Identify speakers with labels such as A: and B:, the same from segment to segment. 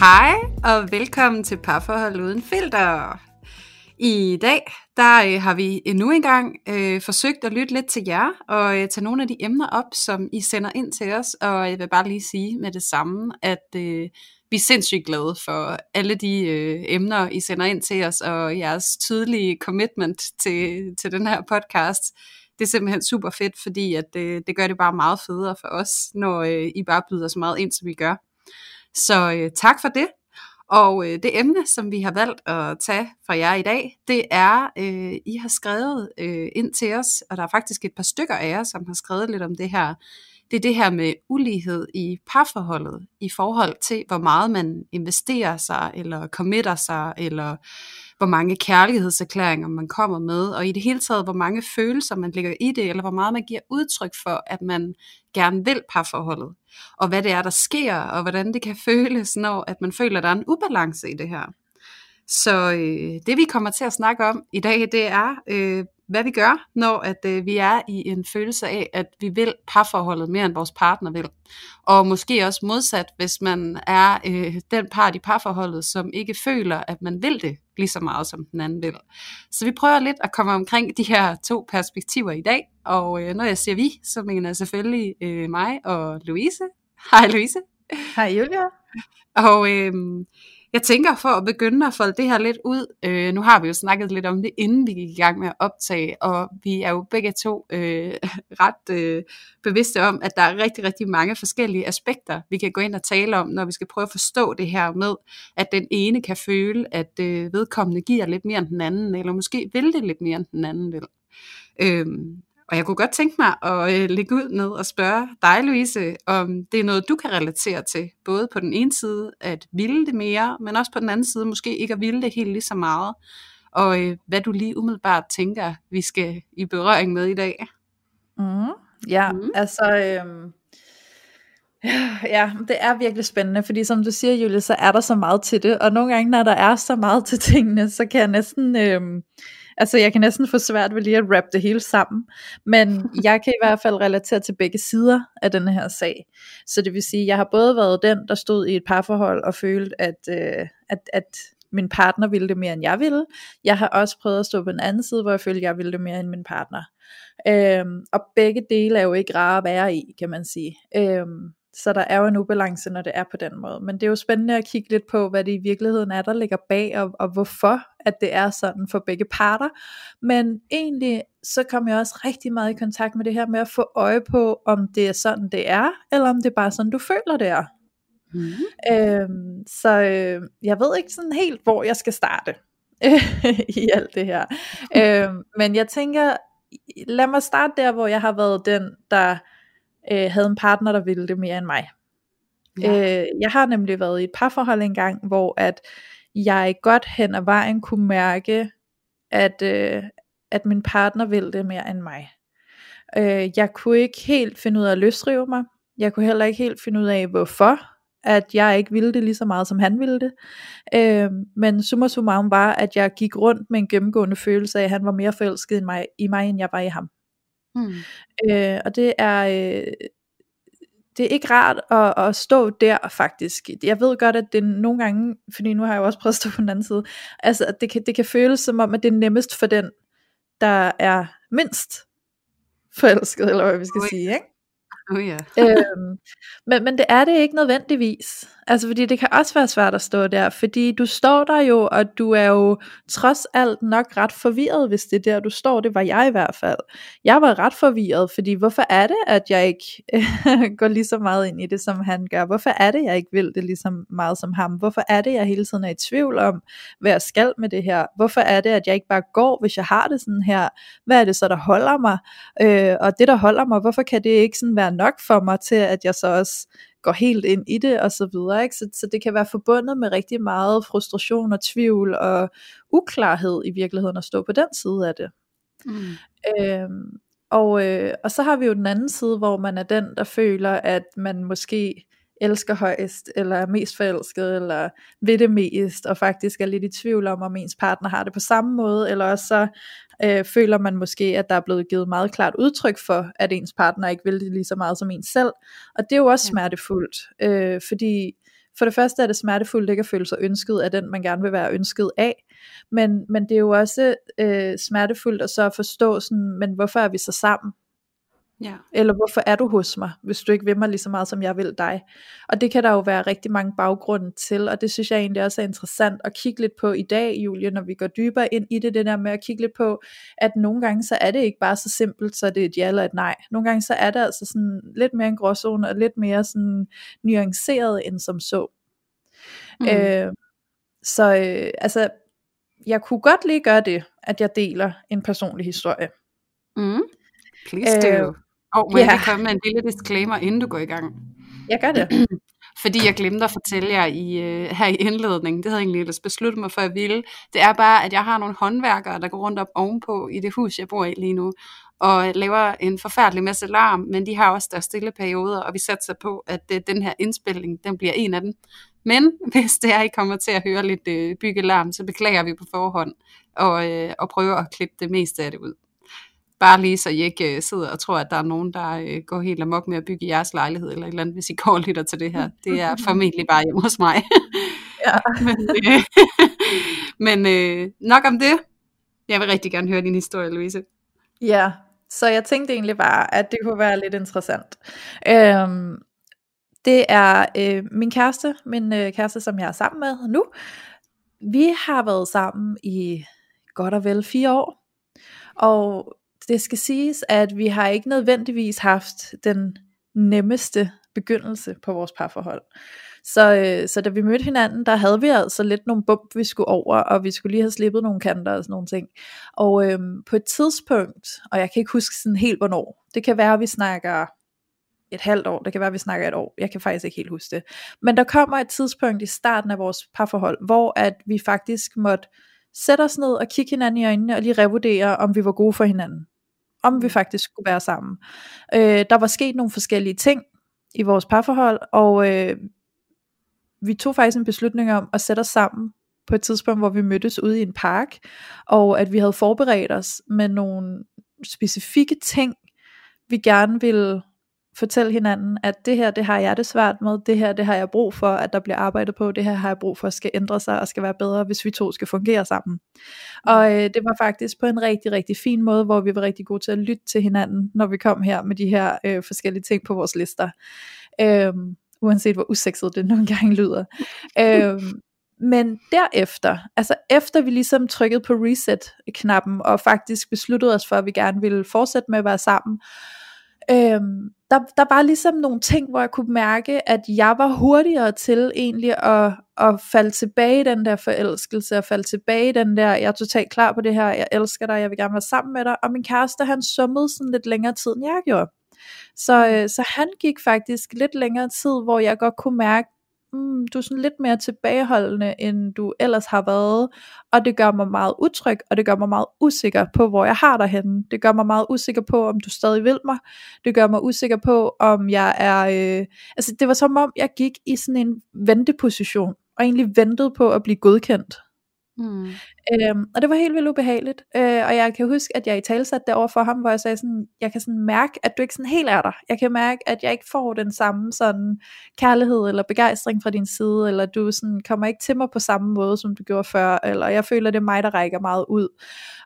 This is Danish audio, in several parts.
A: Hej og velkommen til Parforhold Uden Filter. I dag der øh, har vi endnu en gang øh, forsøgt at lytte lidt til jer og øh, tage nogle af de emner op, som I sender ind til os. Og jeg vil bare lige sige med det samme, at øh, vi er sindssygt glade for alle de øh, emner, I sender ind til os, og jeres tydelige commitment til, til den her podcast. Det er simpelthen super fedt, fordi at, øh, det gør det bare meget federe for os, når øh, I bare byder så meget ind, som vi gør. Så øh, tak for det. Og øh, det emne, som vi har valgt at tage fra jer i dag, det er, øh, I har skrevet øh, ind til os, og der er faktisk et par stykker af jer, som har skrevet lidt om det her. Det er det her med ulighed i parforholdet, i forhold til, hvor meget man investerer sig, eller committer sig, eller hvor mange kærlighedserklæringer man kommer med, og i det hele taget, hvor mange følelser man lægger i det, eller hvor meget man giver udtryk for, at man gerne vil parforholdet, og hvad det er, der sker, og hvordan det kan føles, når at man føler, at der er en ubalance i det her. Så øh, det vi kommer til at snakke om i dag, det er, øh, hvad vi gør, når at øh, vi er i en følelse af, at vi vil parforholdet mere end vores partner vil. Og måske også modsat, hvis man er øh, den part i parforholdet, som ikke føler, at man vil det lige så meget, som den anden vil. Så vi prøver lidt at komme omkring de her to perspektiver i dag. Og øh, når jeg siger vi, så mener jeg selvfølgelig øh, mig og Louise. Hej Louise.
B: Hej Julia.
A: Og øh, jeg tænker for at begynde at folde det her lidt ud, øh, nu har vi jo snakket lidt om det, inden vi gik i gang med at optage, og vi er jo begge to øh, ret øh, bevidste om, at der er rigtig, rigtig mange forskellige aspekter, vi kan gå ind og tale om, når vi skal prøve at forstå det her med, at den ene kan føle, at øh, vedkommende giver lidt mere end den anden, eller måske vil det lidt mere end den anden vil. Øh, og jeg kunne godt tænke mig at øh, lægge ud med at spørge dig, Louise, om det er noget, du kan relatere til. Både på den ene side at ville det mere, men også på den anden side måske ikke at ville det helt lige så meget. Og øh, hvad du lige umiddelbart tænker, vi skal i berøring med i dag.
B: Mm, ja, mm. altså... Øh... Ja, det er virkelig spændende, fordi som du siger, Julie, så er der så meget til det, og nogle gange, når der er så meget til tingene, så kan jeg næsten, øh, Altså jeg kan næsten få svært ved lige at wrap det hele sammen, men jeg kan i hvert fald relatere til begge sider af den her sag. Så det vil sige, jeg har både været den, der stod i et parforhold og følte, at, øh, at, at min partner ville det mere, end jeg ville. Jeg har også prøvet at stå på den anden side, hvor jeg følte, at jeg ville det mere, end min partner. Øhm, og begge dele er jo ikke rare at være i, kan man sige. Øhm, så der er jo en ubalance, når det er på den måde. Men det er jo spændende at kigge lidt på, hvad det i virkeligheden er, der ligger bag, og, og hvorfor at det er sådan for begge parter. Men egentlig så kom jeg også rigtig meget i kontakt med det her med at få øje på, om det er sådan det er, eller om det er bare sådan, du føler det er. Mm. Øhm, så øh, jeg ved ikke sådan helt, hvor jeg skal starte i alt det her. øhm, men jeg tænker, lad mig starte der, hvor jeg har været den, der øh, havde en partner, der ville det mere end mig. Ja. Øh, jeg har nemlig været i et parforhold engang, hvor at jeg godt hen ad vejen kunne mærke, at, øh, at min partner ville det mere end mig. Øh, jeg kunne ikke helt finde ud af at løsrive mig. Jeg kunne heller ikke helt finde ud af, hvorfor at jeg ikke ville det lige så meget, som han ville det. Øh, men summa summarum var, at jeg gik rundt med en gennemgående følelse af, at han var mere forelsket i mig, i mig end jeg var i ham. Hmm. Øh, og det er, øh, det er ikke rart at, at stå der faktisk. Jeg ved godt, at det nogle gange, fordi nu har jeg jo også prøvet at stå på den anden side, altså at det kan, det kan føles som om, at det er nemmest for den, der er mindst forelsket, eller hvad vi skal Ui. sige, ikke?
A: Oh, ja.
B: øhm, men, men det er det ikke nødvendigvis. Altså fordi det kan også være svært at stå der, fordi du står der jo, og du er jo trods alt nok ret forvirret, hvis det er der du står, det var jeg i hvert fald. Jeg var ret forvirret, fordi hvorfor er det, at jeg ikke går lige så meget ind i det, som han gør? Hvorfor er det, jeg ikke vil det lige så meget som ham? Hvorfor er det, jeg hele tiden er i tvivl om, hvad jeg skal med det her? Hvorfor er det, at jeg ikke bare går, hvis jeg har det sådan her? Hvad er det så, der holder mig? Øh, og det, der holder mig, hvorfor kan det ikke sådan være nok for mig til, at jeg så også går helt ind i det og så videre. Ikke? Så, så det kan være forbundet med rigtig meget frustration og tvivl og uklarhed i virkeligheden at stå på den side af det. Mm. Øhm, og, øh, og så har vi jo den anden side, hvor man er den, der føler, at man måske elsker højst, eller er mest forelsket, eller ved det mest, og faktisk er lidt i tvivl om, om ens partner har det på samme måde, eller også så øh, føler man måske, at der er blevet givet meget klart udtryk for, at ens partner ikke vil det lige så meget som en selv, og det er jo også smertefuldt, øh, fordi for det første er det smertefuldt ikke at føle sig ønsket af den, man gerne vil være ønsket af, men, men det er jo også øh, smertefuldt at så forstå sådan, men hvorfor er vi så sammen? Ja. Eller hvorfor er du hos mig, hvis du ikke vil mig lige så meget, som jeg vil dig. Og det kan der jo være rigtig mange baggrunde til, og det synes jeg egentlig også er interessant at kigge lidt på i dag, Julie, når vi går dybere ind i det, det der med at kigge lidt på, at nogle gange så er det ikke bare så simpelt, så det er et ja eller et nej. Nogle gange så er det altså sådan lidt mere en gråzone, og lidt mere sådan nuanceret end som så. Mm. Øh, så øh, altså, jeg kunne godt lige gøre det, at jeg deler en personlig historie.
A: Mm. Please do. Øh, og må yeah. jeg komme med en lille disclaimer, inden du går i gang?
B: Jeg gør det.
A: Fordi jeg glemte at fortælle jer i, uh, her i indledningen, det havde jeg egentlig ellers besluttet mig for at ville, det er bare, at jeg har nogle håndværkere, der går rundt op ovenpå i det hus, jeg bor i lige nu, og laver en forfærdelig masse larm, men de har også deres stille perioder, og vi satser på, at uh, den her indspilning, den bliver en af dem. Men hvis det er, I kommer til at høre lidt uh, byggelarm, så beklager vi på forhånd, og, uh, og prøver at klippe det meste af det ud. Bare lige så I ikke uh, sidder og tror, at der er nogen, der uh, går helt amok med at bygge jeres lejlighed, eller et eller andet, hvis I går og lytter til det her. Det er formentlig bare hjemme hos mig. ja. men uh, men uh, nok om det. Jeg vil rigtig gerne høre din historie, Louise.
B: Ja, så jeg tænkte egentlig bare, at det kunne være lidt interessant. Øhm, det er øh, min kæreste, min øh, kæreste, som jeg er sammen med nu. Vi har været sammen i godt og vel fire år. Og det skal siges, at vi har ikke nødvendigvis haft den nemmeste begyndelse på vores parforhold. Så, øh, så da vi mødte hinanden, der havde vi altså lidt nogle bump, vi skulle over, og vi skulle lige have slippet nogle kanter og sådan nogle ting. Og øh, på et tidspunkt, og jeg kan ikke huske sådan helt hvornår, det kan være, at vi snakker et halvt år, det kan være, at vi snakker et år, jeg kan faktisk ikke helt huske det. Men der kommer et tidspunkt i starten af vores parforhold, hvor at vi faktisk måtte sætte os ned og kigge hinanden i øjnene, og lige revurdere, om vi var gode for hinanden om vi faktisk skulle være sammen. Øh, der var sket nogle forskellige ting i vores parforhold, og øh, vi tog faktisk en beslutning om at sætte os sammen på et tidspunkt, hvor vi mødtes ude i en park, og at vi havde forberedt os med nogle specifikke ting, vi gerne ville fortælle hinanden, at det her, det har jeg det svært med, det her, det har jeg brug for, at der bliver arbejdet på, det her har jeg brug for, at skal ændre sig og skal være bedre, hvis vi to skal fungere sammen. Og øh, det var faktisk på en rigtig, rigtig fin måde, hvor vi var rigtig gode til at lytte til hinanden, når vi kom her med de her øh, forskellige ting på vores lister. Øh, uanset hvor usekset det nogle gange lyder. øh, men derefter, altså efter vi ligesom trykkede på reset-knappen, og faktisk besluttede os for, at vi gerne ville fortsætte med at være sammen, øhm, der, der var ligesom nogle ting, hvor jeg kunne mærke, at jeg var hurtigere til egentlig at, at falde tilbage i den der forelskelse, og falde tilbage i den der, jeg er totalt klar på det her, jeg elsker dig, jeg vil gerne være sammen med dig, og min kæreste, han summede sådan lidt længere tid, end jeg gjorde. Så, øh, så han gik faktisk lidt længere tid, hvor jeg godt kunne mærke, mm, du er sådan lidt mere tilbageholdende, end du ellers har været, og det gør mig meget utryg, og det gør mig meget usikker på, hvor jeg har dig henne. Det gør mig meget usikker på, om du stadig vil mig. Det gør mig usikker på, om jeg er... Øh... Altså, det var som om, jeg gik i sådan en venteposition, og egentlig ventede på at blive godkendt. Mm. Øhm, og det var helt vildt ubehageligt. Øh, og jeg kan huske, at jeg i tale satte det over for ham, hvor jeg sagde sådan, jeg kan sådan mærke, at du ikke sådan helt er der. Jeg kan mærke, at jeg ikke får den samme sådan kærlighed eller begejstring fra din side, eller du sådan kommer ikke til mig på samme måde, som du gjorde før, eller jeg føler, det er mig, der rækker meget ud.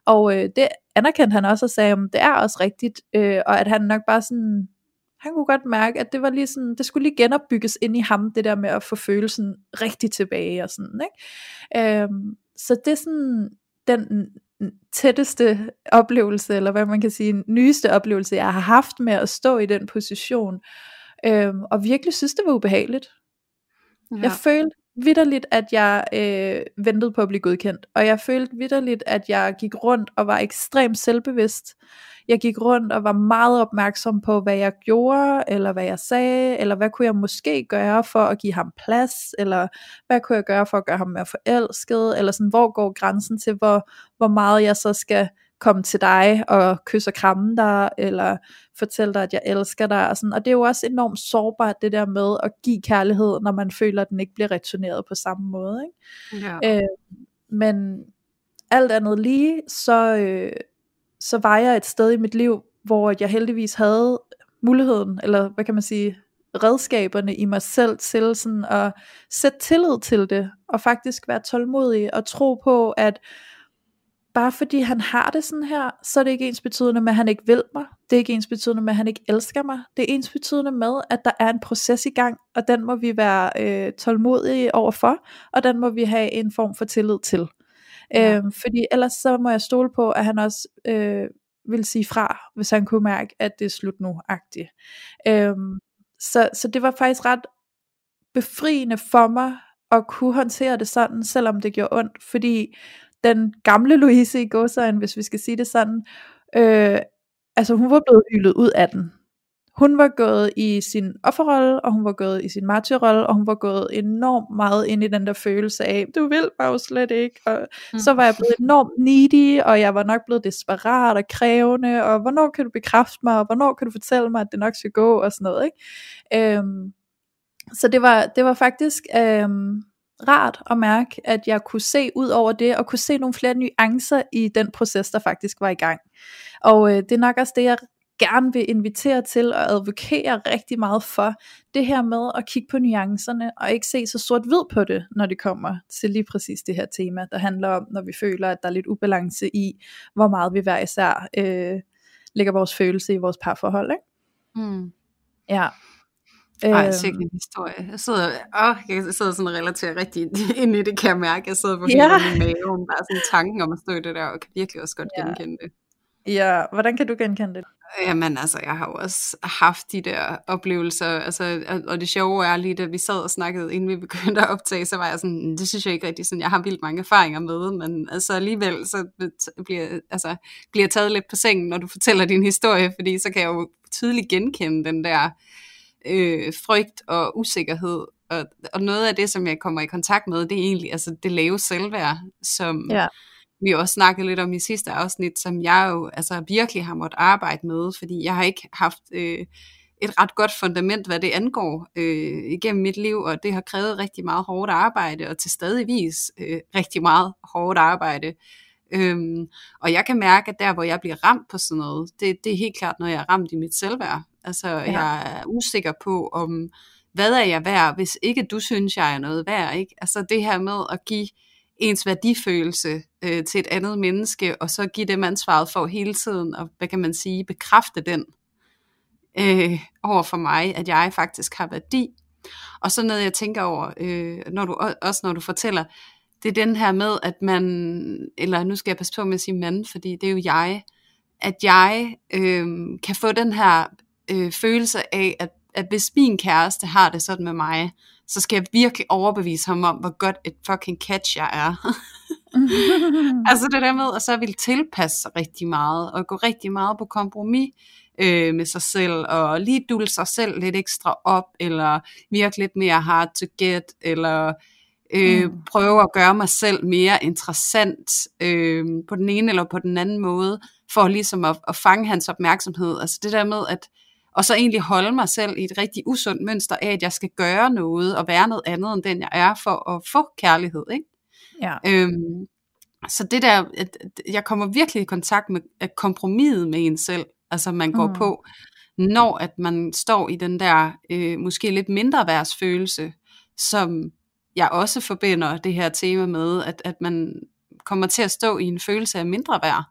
B: Og øh, det anerkendte han også og sagde, at det er også rigtigt, øh, og at han nok bare sådan han kunne godt mærke, at det var lige sådan, det skulle lige genopbygges ind i ham, det der med at få følelsen rigtig tilbage og sådan, ikke? Øhm, så det er sådan den tætteste oplevelse, eller hvad man kan sige, nyeste oplevelse, jeg har haft med at stå i den position, øhm, og virkelig synes, det var ubehageligt. Ja. Jeg følte vidderligt, at jeg øh, ventede på at blive godkendt. Og jeg følte vidderligt, at jeg gik rundt og var ekstremt selvbevidst. Jeg gik rundt og var meget opmærksom på, hvad jeg gjorde, eller hvad jeg sagde, eller hvad kunne jeg måske gøre for at give ham plads, eller hvad kunne jeg gøre for at gøre ham mere forelsket, eller sådan, hvor går grænsen til, hvor, hvor meget jeg så skal komme til dig og kysse og kramme dig, eller fortælle dig, at jeg elsker dig. Og, sådan. og det er jo også enormt sårbart, det der med at give kærlighed, når man føler, at den ikke bliver returneret på samme måde. Ikke? Ja. Øh, men alt andet lige, så, øh, så var jeg et sted i mit liv, hvor jeg heldigvis havde muligheden, eller hvad kan man sige, redskaberne i mig selv til sådan at sætte tillid til det, og faktisk være tålmodig og tro på, at bare fordi han har det sådan her, så er det ikke ens betydende med, at han ikke vil mig. Det er ikke ens betydende med, at han ikke elsker mig. Det er ens betydende med, at der er en proces i gang, og den må vi være øh, tålmodige overfor, og den må vi have en form for tillid til. Ja. Øhm, fordi ellers så må jeg stole på, at han også øh, vil sige fra, hvis han kunne mærke, at det er slut nu-agtigt. Øhm, så, så det var faktisk ret befriende for mig, at kunne håndtere det sådan, selvom det gjorde ondt, fordi den gamle Louise i godsøjen, hvis vi skal sige det sådan, øh, altså hun var blevet hyldet ud af den. Hun var gået i sin offerrolle, og hun var gået i sin martyrrolle, og hun var gået enormt meget ind i den der følelse af, du vil mig jo slet ikke, og mm. så var jeg blevet enormt needy, og jeg var nok blevet desperat og krævende, og hvornår kan du bekræfte mig, og hvornår kan du fortælle mig, at det nok skal gå, og sådan noget, ikke? Øhm, så det var, det var faktisk, øhm, rart at mærke, at jeg kunne se ud over det, og kunne se nogle flere nuancer i den proces, der faktisk var i gang. Og øh, det er nok også det, jeg gerne vil invitere til og advokere rigtig meget for, det her med at kigge på nuancerne, og ikke se så sort-hvid på det, når det kommer til lige præcis det her tema, der handler om, når vi føler, at der er lidt ubalance i, hvor meget vi hver især øh, lægger vores følelse i vores parforhold. Ikke? Mm. Ja,
A: ej, sikkert en historie. Jeg sidder, åh, jeg sidder sådan og relaterer rigtig ind i det, kan jeg mærke. Jeg sidder på ja. i maven, bare sådan tanken om at stå i det der, og kan virkelig også godt ja. genkende det.
B: Ja, hvordan kan du genkende det?
A: Jamen altså, jeg har jo også haft de der oplevelser, altså, og det sjove er lige, da vi sad og snakkede, inden vi begyndte at optage, så var jeg sådan, det synes jeg ikke rigtig sådan, jeg har vildt mange erfaringer med, men altså alligevel, så bliver, altså, bliver jeg taget lidt på sengen, når du fortæller din historie, fordi så kan jeg jo tydeligt genkende den der, øh, frygt og usikkerhed. Og, og noget af det, som jeg kommer i kontakt med, det er egentlig altså det lave selvværd, som ja. vi også snakkede lidt om i sidste afsnit, som jeg jo altså virkelig har måttet arbejde med, fordi jeg har ikke haft øh, et ret godt fundament, hvad det angår øh, igennem mit liv, og det har krævet rigtig meget hårdt arbejde, og til stadigvis øh, rigtig meget hårdt arbejde. Øhm, og jeg kan mærke, at der, hvor jeg bliver ramt på sådan noget, det, det er helt klart, når jeg er ramt i mit selvværd. Altså, ja. jeg er usikker på, om hvad er jeg værd, hvis ikke du synes, jeg er noget værd. Ikke? Altså det her med at give ens værdifølelse øh, til et andet menneske, og så give dem ansvaret for hele tiden, og hvad kan man sige, bekræfte den øh, over for mig, at jeg faktisk har værdi. Og så noget, jeg tænker over, øh, når du, også når du fortæller, det er den her med, at man, eller nu skal jeg passe på med at sige mand, fordi det er jo jeg, at jeg øh, kan få den her øh, følelse af, at, at hvis min kæreste har det sådan med mig, så skal jeg virkelig overbevise ham om, hvor godt et fucking catch jeg er. altså det der med, at så vil tilpasse sig rigtig meget, og gå rigtig meget på kompromis øh, med sig selv, og lige dule sig selv lidt ekstra op, eller virke lidt mere hard to get, eller øh, mm. prøve at gøre mig selv mere interessant øh, på den ene eller på den anden måde, for ligesom at, at fange hans opmærksomhed. Altså det der med, at og så egentlig holde mig selv i et rigtig usundt mønster af, at jeg skal gøre noget og være noget andet end den jeg er for at få kærlighed. Ikke? Ja. Øhm, så det der, at jeg kommer virkelig i kontakt med at kompromiset med en selv, altså man går mm. på, når at man står i den der øh, måske lidt mindre værdsfølelse, som jeg også forbinder det her tema med, at, at man kommer til at stå i en følelse af mindre værd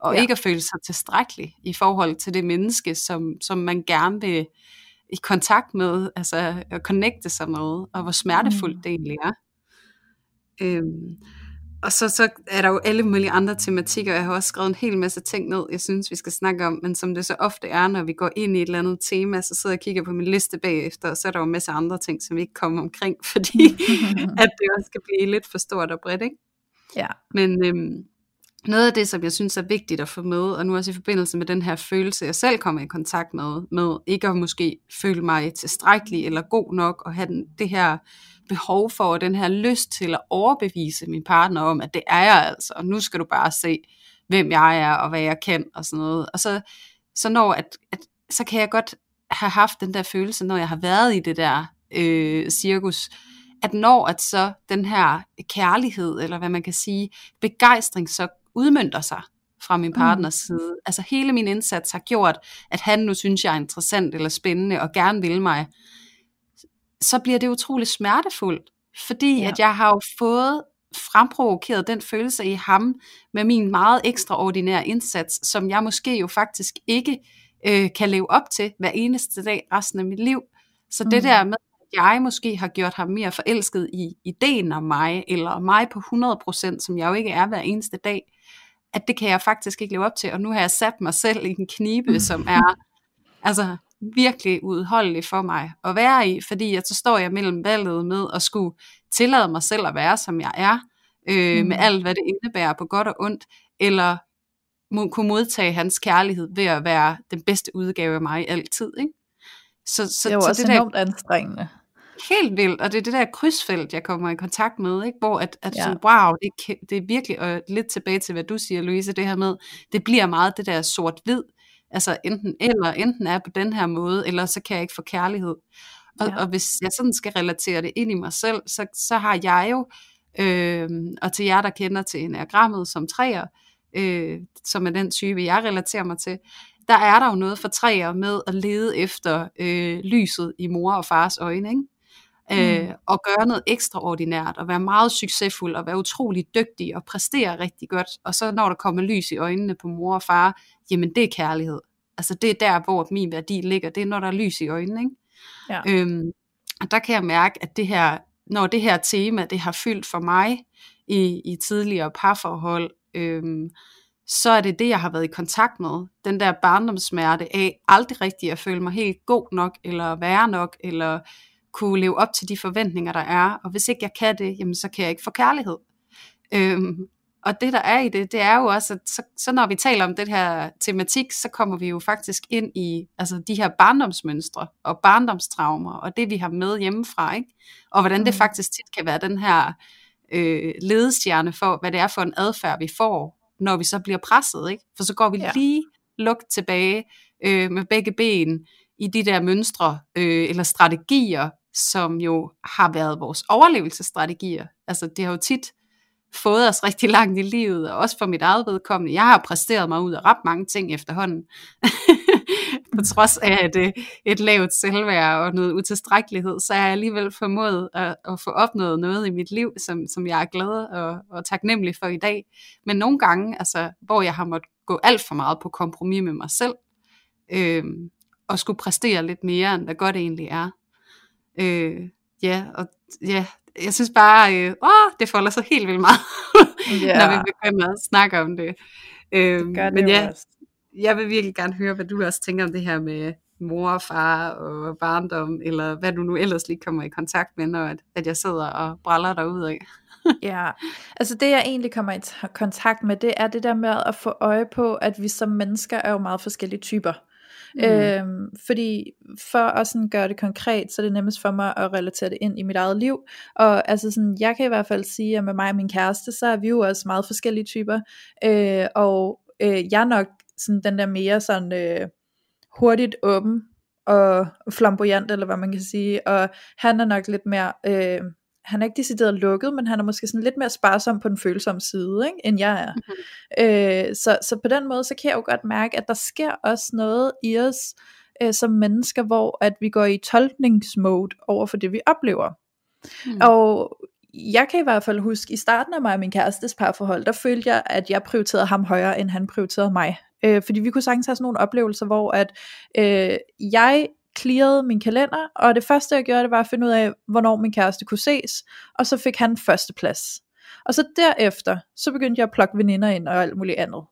A: og ja. ikke at føle sig tilstrækkelig i forhold til det menneske, som, som man gerne vil i kontakt med, altså at connecte sig med, og hvor smertefuldt mm. det egentlig er. Øhm, og så, så er der jo alle mulige andre tematikker, jeg har også skrevet en hel masse ting ned, jeg synes, vi skal snakke om, men som det så ofte er, når vi går ind i et eller andet tema, så sidder jeg og kigger på min liste bagefter, og så er der jo en masse andre ting, som vi ikke kommer omkring, fordi at det også skal blive lidt for stort og bredt, ikke?
B: Ja.
A: Men øhm, noget af det, som jeg synes er vigtigt at få med, og nu også i forbindelse med den her følelse, jeg selv kommer i kontakt med, med ikke at måske føle mig tilstrækkelig eller god nok, og have den, det her behov for, og den her lyst til at overbevise min partner om, at det er jeg altså, og nu skal du bare se, hvem jeg er, og hvad jeg kan, og sådan noget. Og så, så når, at, at, så kan jeg godt have haft den der følelse, når jeg har været i det der øh, cirkus, at når at så den her kærlighed, eller hvad man kan sige, begejstring så udmyndter sig fra min partners mm. side. Altså hele min indsats har gjort, at han nu synes, jeg er interessant eller spændende og gerne vil mig. Så bliver det utroligt smertefuldt, fordi ja. at jeg har jo fået fremprovokeret den følelse i ham med min meget ekstraordinære indsats, som jeg måske jo faktisk ikke øh, kan leve op til hver eneste dag resten af mit liv. Så mm. det der med, at jeg måske har gjort ham mere forelsket i ideen om mig, eller mig på 100%, som jeg jo ikke er hver eneste dag, at det kan jeg faktisk ikke leve op til, og nu har jeg sat mig selv i en knibe, som er altså virkelig udholdelig for mig at være i, fordi at så står jeg mellem valget med at skulle tillade mig selv at være, som jeg er, øh, mm. med alt, hvad det indebærer på godt og ondt, eller må, kunne modtage hans kærlighed ved at være den bedste udgave af mig altid. Ikke?
B: Så, så, det er jo så også det enormt der, anstrengende
A: helt vildt, og det er det der krydsfelt, jeg kommer i kontakt med, ikke? hvor at, at ja. sådan, wow, det, det er virkelig, og lidt tilbage til, hvad du siger, Louise, det her med, det bliver meget det der sort-hvid, altså enten eller, enten er på den her måde, eller så kan jeg ikke få kærlighed. Og, ja. og hvis jeg sådan skal relatere det ind i mig selv, så, så har jeg jo, øh, og til jer, der kender til enagrammet som træer, øh, som er den type, jeg relaterer mig til, der er der jo noget for træer med at lede efter øh, lyset i mor og fars øjne, ikke? Øh, mm. og gøre noget ekstraordinært, og være meget succesfuld, og være utrolig dygtig, og præstere rigtig godt, og så når der kommer lys i øjnene på mor og far, jamen det er kærlighed. Altså det er der, hvor min værdi ligger, det er når der er lys i øjnene, ikke? Ja. Øhm, og der kan jeg mærke, at det her, når det her tema, det har fyldt for mig i, i tidligere parforhold, øhm, så er det det, jeg har været i kontakt med. Den der barndomssmerte af aldrig rigtig at føle mig helt god nok, eller være nok, eller kunne leve op til de forventninger, der er, og hvis ikke jeg kan det, jamen så kan jeg ikke få kærlighed. Øhm, og det der er i det, det er jo også, at så, så når vi taler om det her tematik, så kommer vi jo faktisk ind i altså de her barndomsmønstre og barndomstraumer, og det vi har med hjemmefra, ikke? og hvordan det mm. faktisk tit kan være den her øh, ledestjerne for, hvad det er for en adfærd, vi får, når vi så bliver presset, ikke? for så går vi ja. lige lukt tilbage øh, med begge ben i de der mønstre øh, eller strategier, som jo har været vores overlevelsesstrategier. Altså det har jo tit fået os rigtig langt i livet, og også for mit eget vedkommende. Jeg har præsteret mig ud af ret mange ting efterhånden. på trods af et, øh, et lavt selvværd og noget utilstrækkelighed, så er jeg alligevel formået at, at få opnået noget i mit liv, som, som jeg er glad og, og taknemmelig for i dag. Men nogle gange, altså, hvor jeg har måttet gå alt for meget på kompromis med mig selv, øh, og skulle præstere lidt mere, end hvad godt egentlig er. Øh, ja, og ja, jeg synes bare, øh, åh, det folder sig helt vildt meget, yeah. når vi begynder at snakke om det. Øh, det det men ja, også. jeg vil virkelig gerne høre, hvad du også tænker om det her med mor og far og barndom, eller hvad du nu ellers lige kommer i kontakt med, når at, at jeg sidder og bræller derud af.
B: ja, altså det jeg egentlig kommer i kontakt med, det er det der med at få øje på, at vi som mennesker er jo meget forskellige typer. Mm. Øhm, fordi for at sådan gøre det konkret, så er det nemmest for mig at relatere det ind i mit eget liv. Og altså sådan, jeg kan i hvert fald sige, at med mig og min kæreste, så er vi jo også meget forskellige typer. Øh, og øh, jeg er nok sådan den der mere sådan øh, hurtigt åben og flamboyant, eller hvad man kan sige. Og han er nok lidt mere... Øh, han er ikke decideret lukket, men han er måske sådan lidt mere sparsom på den følsomme side, ikke, end jeg er. Mm-hmm. Øh, så, så på den måde, så kan jeg jo godt mærke, at der sker også noget i os øh, som mennesker, hvor at vi går i tolkningsmode over for det, vi oplever. Mm. Og jeg kan i hvert fald huske, i starten af mig og min kærestes parforhold, der følte jeg, at jeg prioriterede ham højere, end han prioriterede mig. Øh, fordi vi kunne sagtens have sådan nogle oplevelser, hvor at øh, jeg clearede min kalender, og det første jeg gjorde, det var at finde ud af, hvornår min kæreste kunne ses, og så fik han første plads. Og så derefter, så begyndte jeg at plukke veninder ind og alt muligt andet.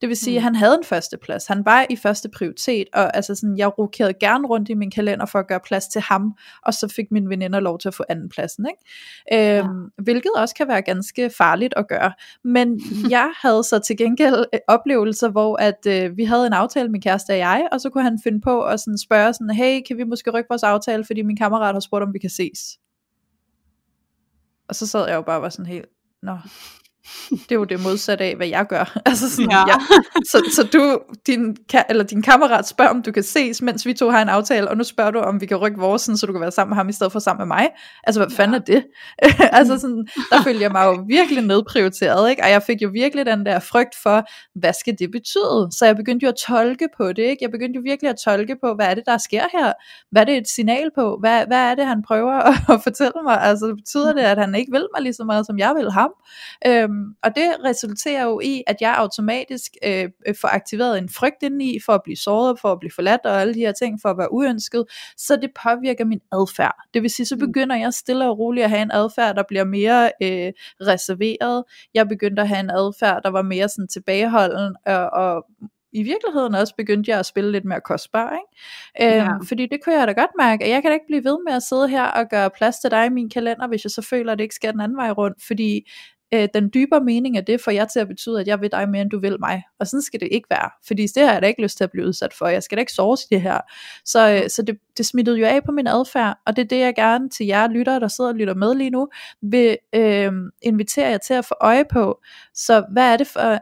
B: Det vil sige, mm. at han havde en førsteplads. Han var i første prioritet, og altså sådan, jeg rokerede gerne rundt i min kalender for at gøre plads til ham, og så fik mine veninder lov til at få anden pladsen. Ikke? Øhm, ja. Hvilket også kan være ganske farligt at gøre. Men jeg havde så til gengæld øh, oplevelser, hvor at øh, vi havde en aftale, min kæreste og jeg, og så kunne han finde på at sådan spørge sådan, hey, kan vi måske rykke vores aftale, fordi min kammerat har spurgt, om vi kan ses. Og så sad jeg jo bare og var sådan helt, nå, det er jo det modsatte af, hvad jeg gør. Altså sådan, ja. Ja. Så, så du, din, eller din kammerat spørger, om du kan ses, mens vi to har en aftale, og nu spørger du, om vi kan rykke vores, sådan, så du kan være sammen med ham, i stedet for sammen med mig. Altså, hvad fanden ja. er det? altså sådan, der følte jeg mig jo virkelig nedprioriteret, ikke? og jeg fik jo virkelig den der frygt for, hvad skal det betyde? Så jeg begyndte jo at tolke på det, ikke? jeg begyndte jo virkelig at tolke på, hvad er det, der sker her? Hvad er det et signal på? Hvad, hvad er det, han prøver at, at fortælle mig? Altså, betyder det, at han ikke vil mig lige så meget, som jeg vil ham? Øhm, Øhm, og det resulterer jo i, at jeg automatisk øh, får aktiveret en frygt indeni, for at blive såret, for at blive forladt og alle de her ting, for at være uønsket, så det påvirker min adfærd. Det vil sige, så mm. begynder jeg stille og roligt at have en adfærd, der bliver mere øh, reserveret. Jeg begyndte at have en adfærd, der var mere sådan tilbageholden, og, og i virkeligheden også begyndte jeg at spille lidt mere kostbar, ikke? Øhm, ja. fordi det kunne jeg da godt mærke, at jeg kan da ikke blive ved med at sidde her og gøre plads til dig i min kalender, hvis jeg så føler, at det ikke skal den anden vej rundt, fordi øh, den dybere mening af det får jeg til at betyde, at jeg vil dig mere, end du vil mig. Og sådan skal det ikke være, fordi det har jeg da ikke lyst til at blive udsat for. Jeg skal da ikke sove i det her. Så, øh, så det, det smittede jo af på min adfærd, og det er det, jeg gerne til jer lyttere, der sidder og lytter med lige nu, vil øh, invitere jer til at få øje på. Så hvad er det for, øh,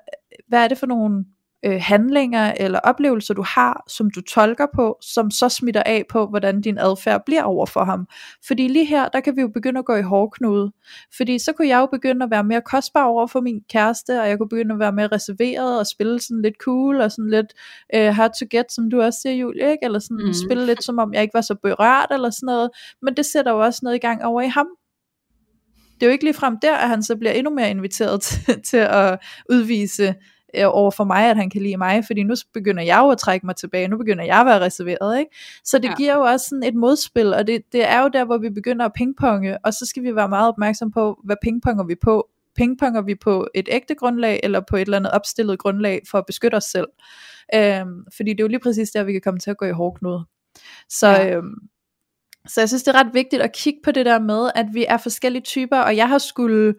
B: hvad er det for nogle øh, handlinger eller oplevelser du har, som du tolker på, som så smitter af på, hvordan din adfærd bliver over for ham. Fordi lige her, der kan vi jo begynde at gå i hårdknude. Fordi så kunne jeg jo begynde at være mere kostbar over for min kæreste, og jeg kunne begynde at være mere reserveret og spille sådan lidt cool og sådan lidt øh, hard to get, som du også siger, Julie, ikke? eller sådan mm. spille lidt som om jeg ikke var så berørt eller sådan noget. Men det sætter jo også noget i gang over i ham det er jo ikke ligefrem der, at han så bliver endnu mere inviteret til, til at udvise over for mig, at han kan lide mig, fordi nu begynder jeg jo at trække mig tilbage, nu begynder jeg at være reserveret, ikke? Så det ja. giver jo også sådan et modspil, og det, det er jo der, hvor vi begynder at pingponge, og så skal vi være meget opmærksom på, hvad pingponger vi på, pingponger vi på et ægte grundlag, eller på et eller andet opstillet grundlag, for at beskytte os selv. Øhm, fordi det er jo lige præcis der, vi kan komme til at gå i hårdknude. Så, ja. øhm, så jeg synes, det er ret vigtigt at kigge på det der med, at vi er forskellige typer, og jeg har skulle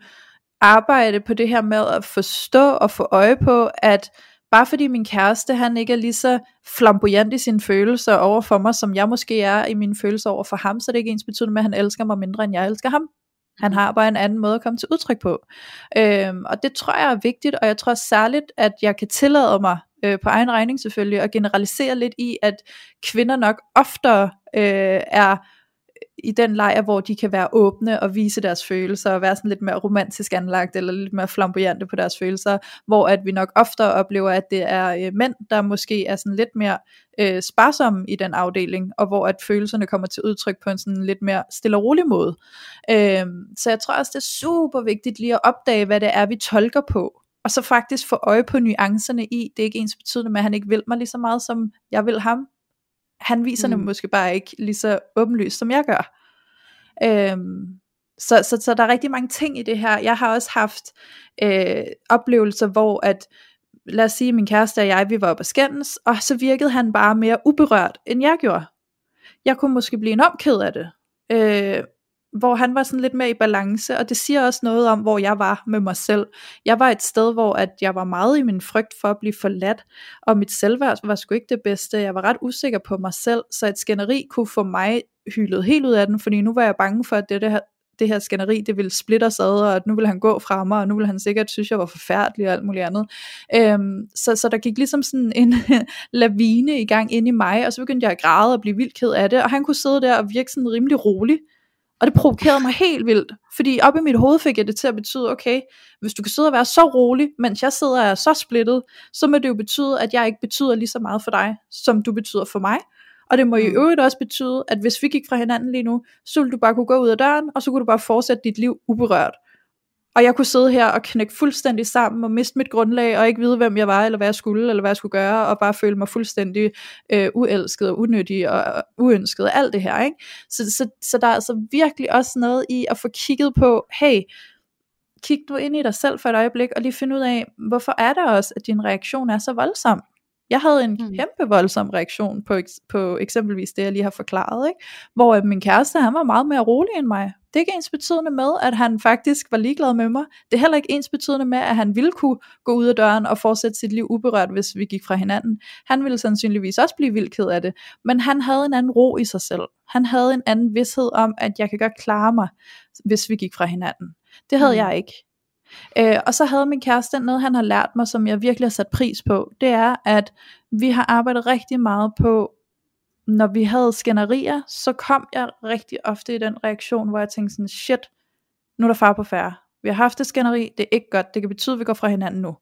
B: arbejde på det her med at forstå og få øje på, at bare fordi min kæreste, han ikke er lige så flamboyant i sine følelser over for mig, som jeg måske er i mine følelser over for ham, så det er ikke ens betydende med, at han elsker mig mindre, end jeg elsker ham. Han har bare en anden måde at komme til udtryk på. Øhm, og det tror jeg er vigtigt, og jeg tror særligt, at jeg kan tillade mig, øh, på egen regning selvfølgelig, at generalisere lidt i, at kvinder nok oftere øh, er i den lejr, hvor de kan være åbne og vise deres følelser, og være sådan lidt mere romantisk anlagt, eller lidt mere flamboyante på deres følelser, hvor at vi nok ofte oplever, at det er øh, mænd, der måske er sådan lidt mere øh, sparsomme i den afdeling, og hvor at følelserne kommer til udtryk på en sådan lidt mere stille og rolig måde. Øh, så jeg tror også, det er super vigtigt lige at opdage, hvad det er, vi tolker på, og så faktisk få øje på nuancerne i, det er ikke ens betydende med, at han ikke vil mig lige så meget, som jeg vil ham, han viser mm. det måske bare ikke lige så åbenlyst, som jeg gør. Øhm, så, så, så der er rigtig mange ting i det her. Jeg har også haft øh, oplevelser, hvor at, lad os sige, min kæreste og jeg, vi var oppe at skændes, og så virkede han bare mere uberørt, end jeg gjorde. Jeg kunne måske blive enormt ked af det. Øh, hvor han var sådan lidt mere i balance, og det siger også noget om, hvor jeg var med mig selv. Jeg var et sted, hvor at jeg var meget i min frygt for at blive forladt, og mit selvværd var sgu ikke det bedste. Jeg var ret usikker på mig selv, så et skænderi kunne få mig hyldet helt ud af den, fordi nu var jeg bange for, at det, det her, det her skænderi, det ville splitte os ad, og at nu ville han gå fra mig, og nu ville han sikkert synes, jeg var forfærdelig og alt muligt andet. Øhm, så, så der gik ligesom sådan en lavine i gang ind i mig, og så begyndte jeg at græde og blive vildt ked af det, og han kunne sidde der og virke sådan rimelig rolig, og det provokerede mig helt vildt, fordi op i mit hoved fik jeg det til at betyde, okay, hvis du kan sidde og være så rolig, mens jeg sidder og er så splittet, så må det jo betyde, at jeg ikke betyder lige så meget for dig, som du betyder for mig. Og det må i mm. øvrigt også betyde, at hvis vi gik fra hinanden lige nu, så ville du bare kunne gå ud af døren, og så kunne du bare fortsætte dit liv uberørt. Og jeg kunne sidde her og knække fuldstændig sammen og miste mit grundlag og ikke vide, hvem jeg var, eller hvad jeg skulle, eller hvad jeg skulle gøre, og bare føle mig fuldstændig øh, uelsket og unyttig og, og uønsket og alt det her. Ikke? Så, så, så der er altså virkelig også noget i at få kigget på, hey, kig nu ind i dig selv for et øjeblik, og lige finde ud af, hvorfor er det også, at din reaktion er så voldsom? Jeg havde en mm. kæmpe voldsom reaktion på, på eksempelvis det, jeg lige har forklaret, ikke? hvor min kæreste, han var meget mere rolig end mig. Det er ikke ens betydende med, at han faktisk var ligeglad med mig. Det er heller ikke ens betydende med, at han ville kunne gå ud af døren og fortsætte sit liv uberørt, hvis vi gik fra hinanden. Han ville sandsynligvis også blive vildt ked af det, men han havde en anden ro i sig selv. Han havde en anden vidshed om, at jeg kan godt klare mig, hvis vi gik fra hinanden. Det havde mm. jeg ikke. Øh, og så havde min kæreste noget, han har lært mig, som jeg virkelig har sat pris på. Det er, at vi har arbejdet rigtig meget på, når vi havde skænderier, så kom jeg rigtig ofte i den reaktion, hvor jeg tænkte sådan, shit, nu er der far på færre. Vi har haft et skænderi, det er ikke godt, det kan betyde, at vi går fra hinanden nu.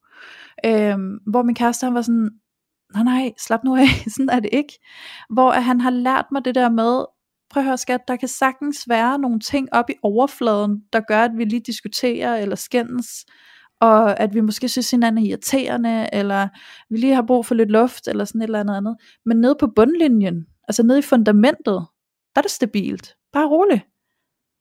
B: Øhm, hvor min kæreste, han var sådan, nej nej, slap nu af, sådan er det ikke. Hvor at han har lært mig det der med, prøv at høre skat, der kan sagtens være nogle ting op i overfladen, der gør, at vi lige diskuterer eller skændes, og at vi måske synes hinanden er irriterende, eller vi lige har brug for lidt luft, eller sådan et eller andet andet. Men nede på bundlinjen, altså nede i fundamentet, der er det stabilt. Bare roligt.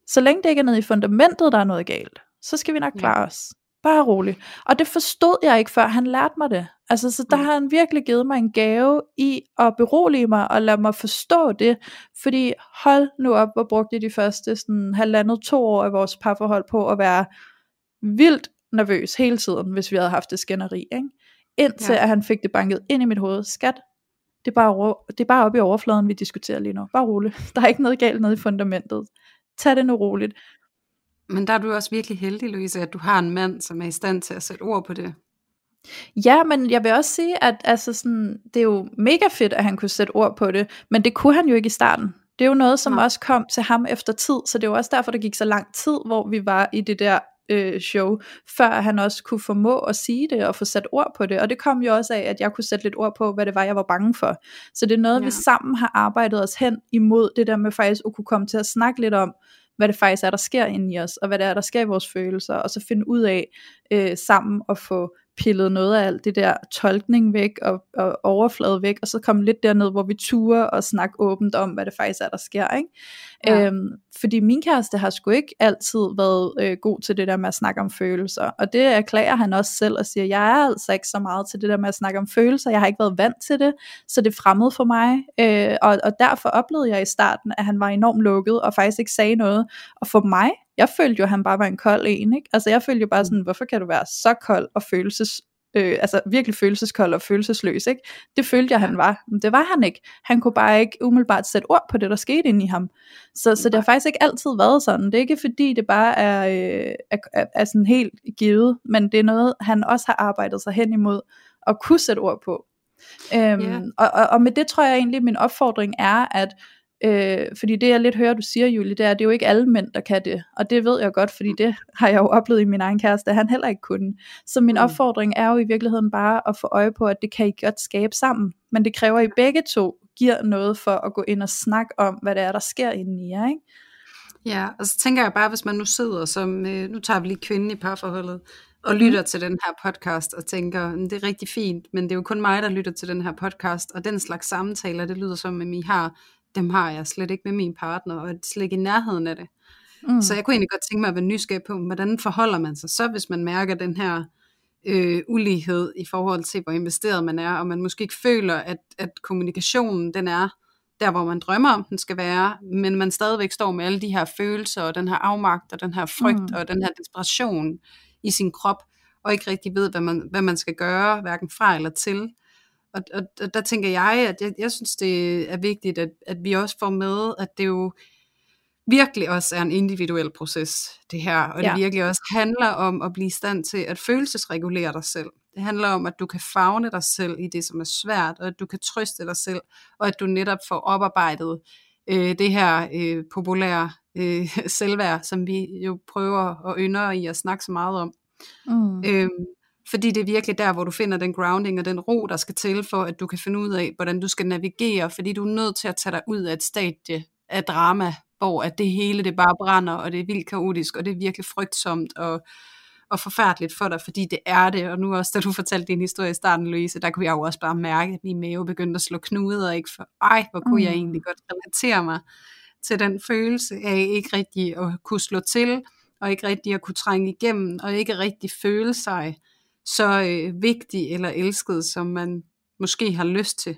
B: Så længe det ikke er nede i fundamentet, der er noget galt, så skal vi nok klare os. Bare roligt. Og det forstod jeg ikke, før han lærte mig det. Altså, så der har han virkelig givet mig en gave i at berolige mig og lade mig forstå det. Fordi hold nu op, hvor brugte de første sådan, halvandet to år af vores parforhold på at være vildt nervøs hele tiden, hvis vi havde haft det skænderi. Ikke? Indtil ja. at han fik det banket ind i mit hoved. Skat, det er, bare, det er bare oppe i overfladen, vi diskuterer lige nu. Bare roligt. Der er ikke noget galt nede i fundamentet. Tag det nu roligt.
A: Men der er du også virkelig heldig, Louise, at du har en mand, som er i stand til at sætte ord på det.
B: Ja, men jeg vil også sige, at altså sådan, det er jo mega fedt, at han kunne sætte ord på det, men det kunne han jo ikke i starten. Det er jo noget, som ja. også kom til ham efter tid, så det er jo også derfor, der gik så lang tid, hvor vi var i det der øh, show, før han også kunne formå at sige det og få sat ord på det. Og det kom jo også af, at jeg kunne sætte lidt ord på, hvad det var, jeg var bange for. Så det er noget, ja. vi sammen har arbejdet os hen imod, det der med faktisk at kunne komme til at snakke lidt om, hvad det faktisk er, der sker inde i os, og hvad det er, der sker i vores følelser, og så finde ud af øh, sammen at få pillet noget af alt det der tolkning væk og, og overflade væk, og så komme lidt derned, hvor vi turer og snakke åbent om, hvad det faktisk er, der sker. Ikke? Ja. Øhm, fordi min kæreste har sgu ikke altid været øh, god til det der med at snakke om følelser, og det erklærer han også selv og siger, jeg er altså ikke så meget til det der med at snakke om følelser, jeg har ikke været vant til det, så det er fremmed for mig, øh, og, og derfor oplevede jeg i starten, at han var enormt lukket og faktisk ikke sagde noget, og for mig jeg følte jo, at han bare var en kold en, ikke? Altså jeg følte jo bare mm. sådan, hvorfor kan du være så kold og følelses, øh, altså virkelig følelseskold og følelsesløs, ikke? Det følte jeg, han var. Men det var han ikke. Han kunne bare ikke umiddelbart sætte ord på det, der skete inde i ham. Så, så det har faktisk ikke altid været sådan. Det er ikke fordi, det bare er, øh, er, er, er sådan helt givet, men det er noget, han også har arbejdet sig hen imod at kunne sætte ord på. Øhm, yeah. og, og, og med det tror jeg egentlig, min opfordring er, at Øh, fordi det jeg lidt hører, du siger, Julie, det er, at det er jo ikke alle mænd, der kan det. Og det ved jeg godt, fordi det har jeg jo oplevet i min egen kæreste, at han heller ikke kunne. Så min mm. opfordring er jo i virkeligheden bare at få øje på, at det kan I godt skabe sammen. Men det kræver, at I begge to giver noget for at gå ind og snakke om, hvad det er, der sker inde i jer, ikke?
A: Ja, og så tænker jeg bare, hvis man nu sidder som, øh, nu tager vi lige kvinden i parforholdet, og lytter mm. til den her podcast og tænker, det er rigtig fint, men det er jo kun mig, der lytter til den her podcast, og den slags samtaler, det lyder som, at I har dem har jeg slet ikke med min partner, og slet ikke i nærheden af det. Mm. Så jeg kunne egentlig godt tænke mig at være nysgerrig på, hvordan forholder man sig så, hvis man mærker den her øh, ulighed i forhold til, hvor investeret man er, og man måske ikke føler, at, at kommunikationen den er der, hvor man drømmer om, den skal være, men man stadigvæk står med alle de her følelser, og den her afmagt, og den her frygt, mm. og den her desperation i sin krop, og ikke rigtig ved, hvad man, hvad man skal gøre, hverken fra eller til. Og, og, og der tænker jeg, at jeg, jeg synes, det er vigtigt, at, at vi også får med, at det jo virkelig også er en individuel proces, det her. Og ja. det virkelig også handler om at blive i stand til at følelsesregulere dig selv. Det handler om, at du kan fagne dig selv i det, som er svært, og at du kan trøste dig selv, og at du netop får oparbejdet øh, det her øh, populære øh, selvværd, som vi jo prøver og ynder i at snakke så meget om. Mm. Øhm, fordi det er virkelig der, hvor du finder den grounding og den ro, der skal til for, at du kan finde ud af, hvordan du skal navigere, fordi du er nødt til at tage dig ud af et stadie af drama, hvor at det hele det bare brænder, og det er vildt kaotisk, og det er virkelig frygtsomt og, og forfærdeligt for dig, fordi det er det. Og nu også, da du fortalte din historie i starten, Louise, der kunne jeg jo også bare mærke, at min mave begyndte at slå knuder, ikke for, ej, hvor kunne mm. jeg egentlig godt relatere mig til den følelse af ikke rigtig at kunne slå til, og ikke rigtig at kunne trænge igennem, og ikke rigtig føle sig så øh, vigtig eller elsket, som man måske har lyst til.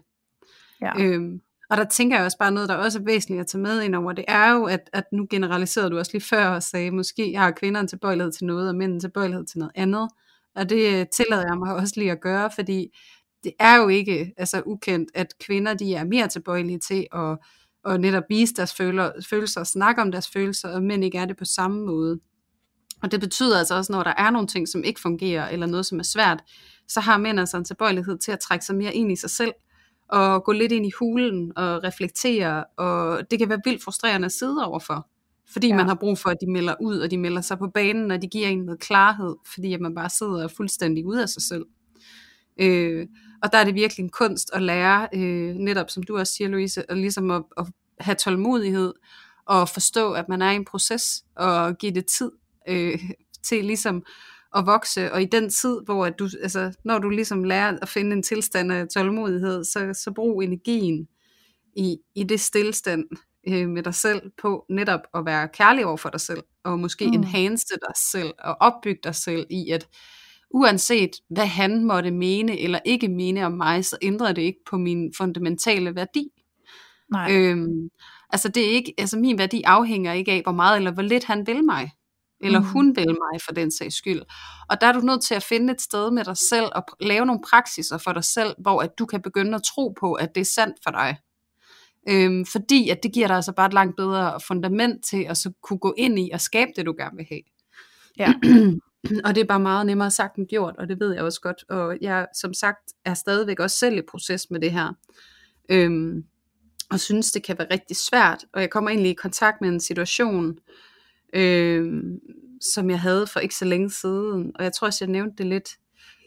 A: Ja. Øhm, og der tænker jeg også bare noget, der også er væsentligt at tage med ind over, det er jo, at, at nu generaliserede du også lige før og sagde, måske har kvinder en tilbøjelighed til noget, og mænd en tilbøjelighed til noget andet. Og det øh, tillader jeg mig også lige at gøre, fordi det er jo ikke altså ukendt, at kvinder de er mere tilbøjelige til at, at netop vise deres føler, følelser og snakke om deres følelser, og mænd ikke er det på samme måde. Og det betyder altså også, når der er nogle ting, som ikke fungerer, eller noget, som er svært, så har mænd altså en tilbøjelighed til at trække sig mere ind i sig selv, og gå lidt ind i hulen og reflektere, og det kan være vildt frustrerende at sidde overfor, fordi ja. man har brug for, at de melder ud, og de melder sig på banen, og de giver en noget klarhed, fordi at man bare sidder fuldstændig ude af sig selv. Øh, og der er det virkelig en kunst at lære, øh, netop som du også siger, Louise, at ligesom at, at have tålmodighed, og forstå, at man er i en proces, og give det tid øh, til ligesom at vokse, og i den tid, hvor at du, altså, når du ligesom lærer at finde en tilstand af tålmodighed, så, så brug energien i, i det stillstand øh, med dig selv på netop at være kærlig over for dig selv, og måske mm. enhance dig selv, og opbygge dig selv i, at uanset hvad han måtte mene eller ikke mene om mig, så ændrer det ikke på min fundamentale værdi. Nej. Øhm, altså det er ikke, altså min værdi afhænger ikke af, hvor meget eller hvor lidt han vil mig eller mm. hun vil mig for den sags skyld. Og der er du nødt til at finde et sted med dig selv og lave nogle praksiser for dig selv, hvor at du kan begynde at tro på, at det er sandt for dig. Øhm, fordi at det giver dig altså bare et langt bedre fundament til at så kunne gå ind i og skabe det, du gerne vil have. Ja. og det er bare meget nemmere sagt end gjort, og det ved jeg også godt. Og jeg som sagt er stadigvæk også selv i proces med det her. Øhm, og synes, det kan være rigtig svært. Og jeg kommer egentlig i kontakt med en situation, øh, som jeg havde for ikke så længe siden. Og jeg tror også, jeg nævnte det lidt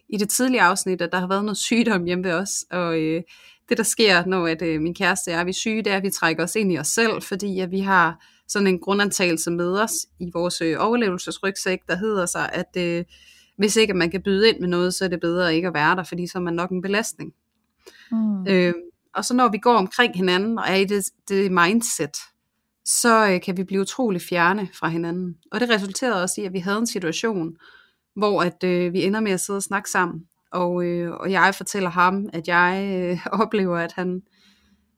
A: i det tidlige afsnit, at der har været noget sygdom hjemme ved os. Og øh, det, der sker, når at, øh, min kæreste er, vi er syge, det er, at vi trækker os ind i os selv, fordi at vi har sådan en grundantagelse med os i vores øh, overlevelsesrygsæk, der hedder sig, at øh, hvis ikke man kan byde ind med noget, så er det bedre ikke at være der, fordi så er man nok en belastning. Mm. Øh, og så når vi går omkring hinanden og er i det, det mindset, så øh, kan vi blive utrolig fjerne fra hinanden. Og det resulterede også i, at vi havde en situation, hvor at øh, vi ender med at sidde og snakke sammen. Og, øh, og jeg fortæller ham, at jeg øh, oplever, at han,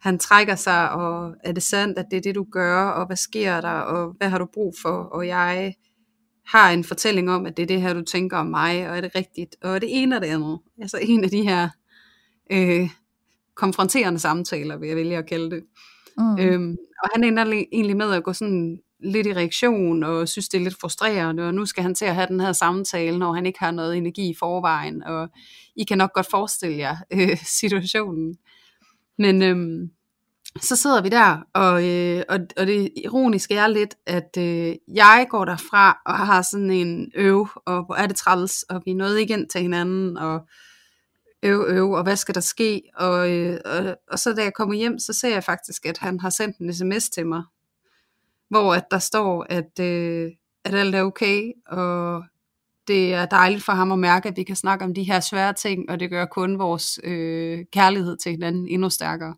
A: han trækker sig, og er det sandt, at det er det, du gør, og hvad sker der, og hvad har du brug for? Og jeg har en fortælling om, at det er det her, du tænker om mig, og er det rigtigt? Og det ene og det andet. Altså en af de her øh, konfronterende samtaler, vil jeg vælge at kalde det. Mm. Øhm, og han ender egentlig med at gå sådan lidt i reaktion, og synes det er lidt frustrerende, og nu skal han til at have den her samtale, når han ikke har noget energi i forvejen, og I kan nok godt forestille jer øh, situationen. Men øhm, så sidder vi der, og, øh, og, og det ironiske er lidt, at øh, jeg går derfra og har sådan en øv, og hvor er det træls, og vi er nået igen til hinanden, og øv, øv, og hvad skal der ske? Og, øh, og, og så da jeg kommer hjem, så ser jeg faktisk, at han har sendt en sms til mig, hvor at der står, at, øh, at alt er okay, og det er dejligt for ham at mærke, at vi kan snakke om de her svære ting, og det gør kun vores øh, kærlighed til hinanden endnu stærkere.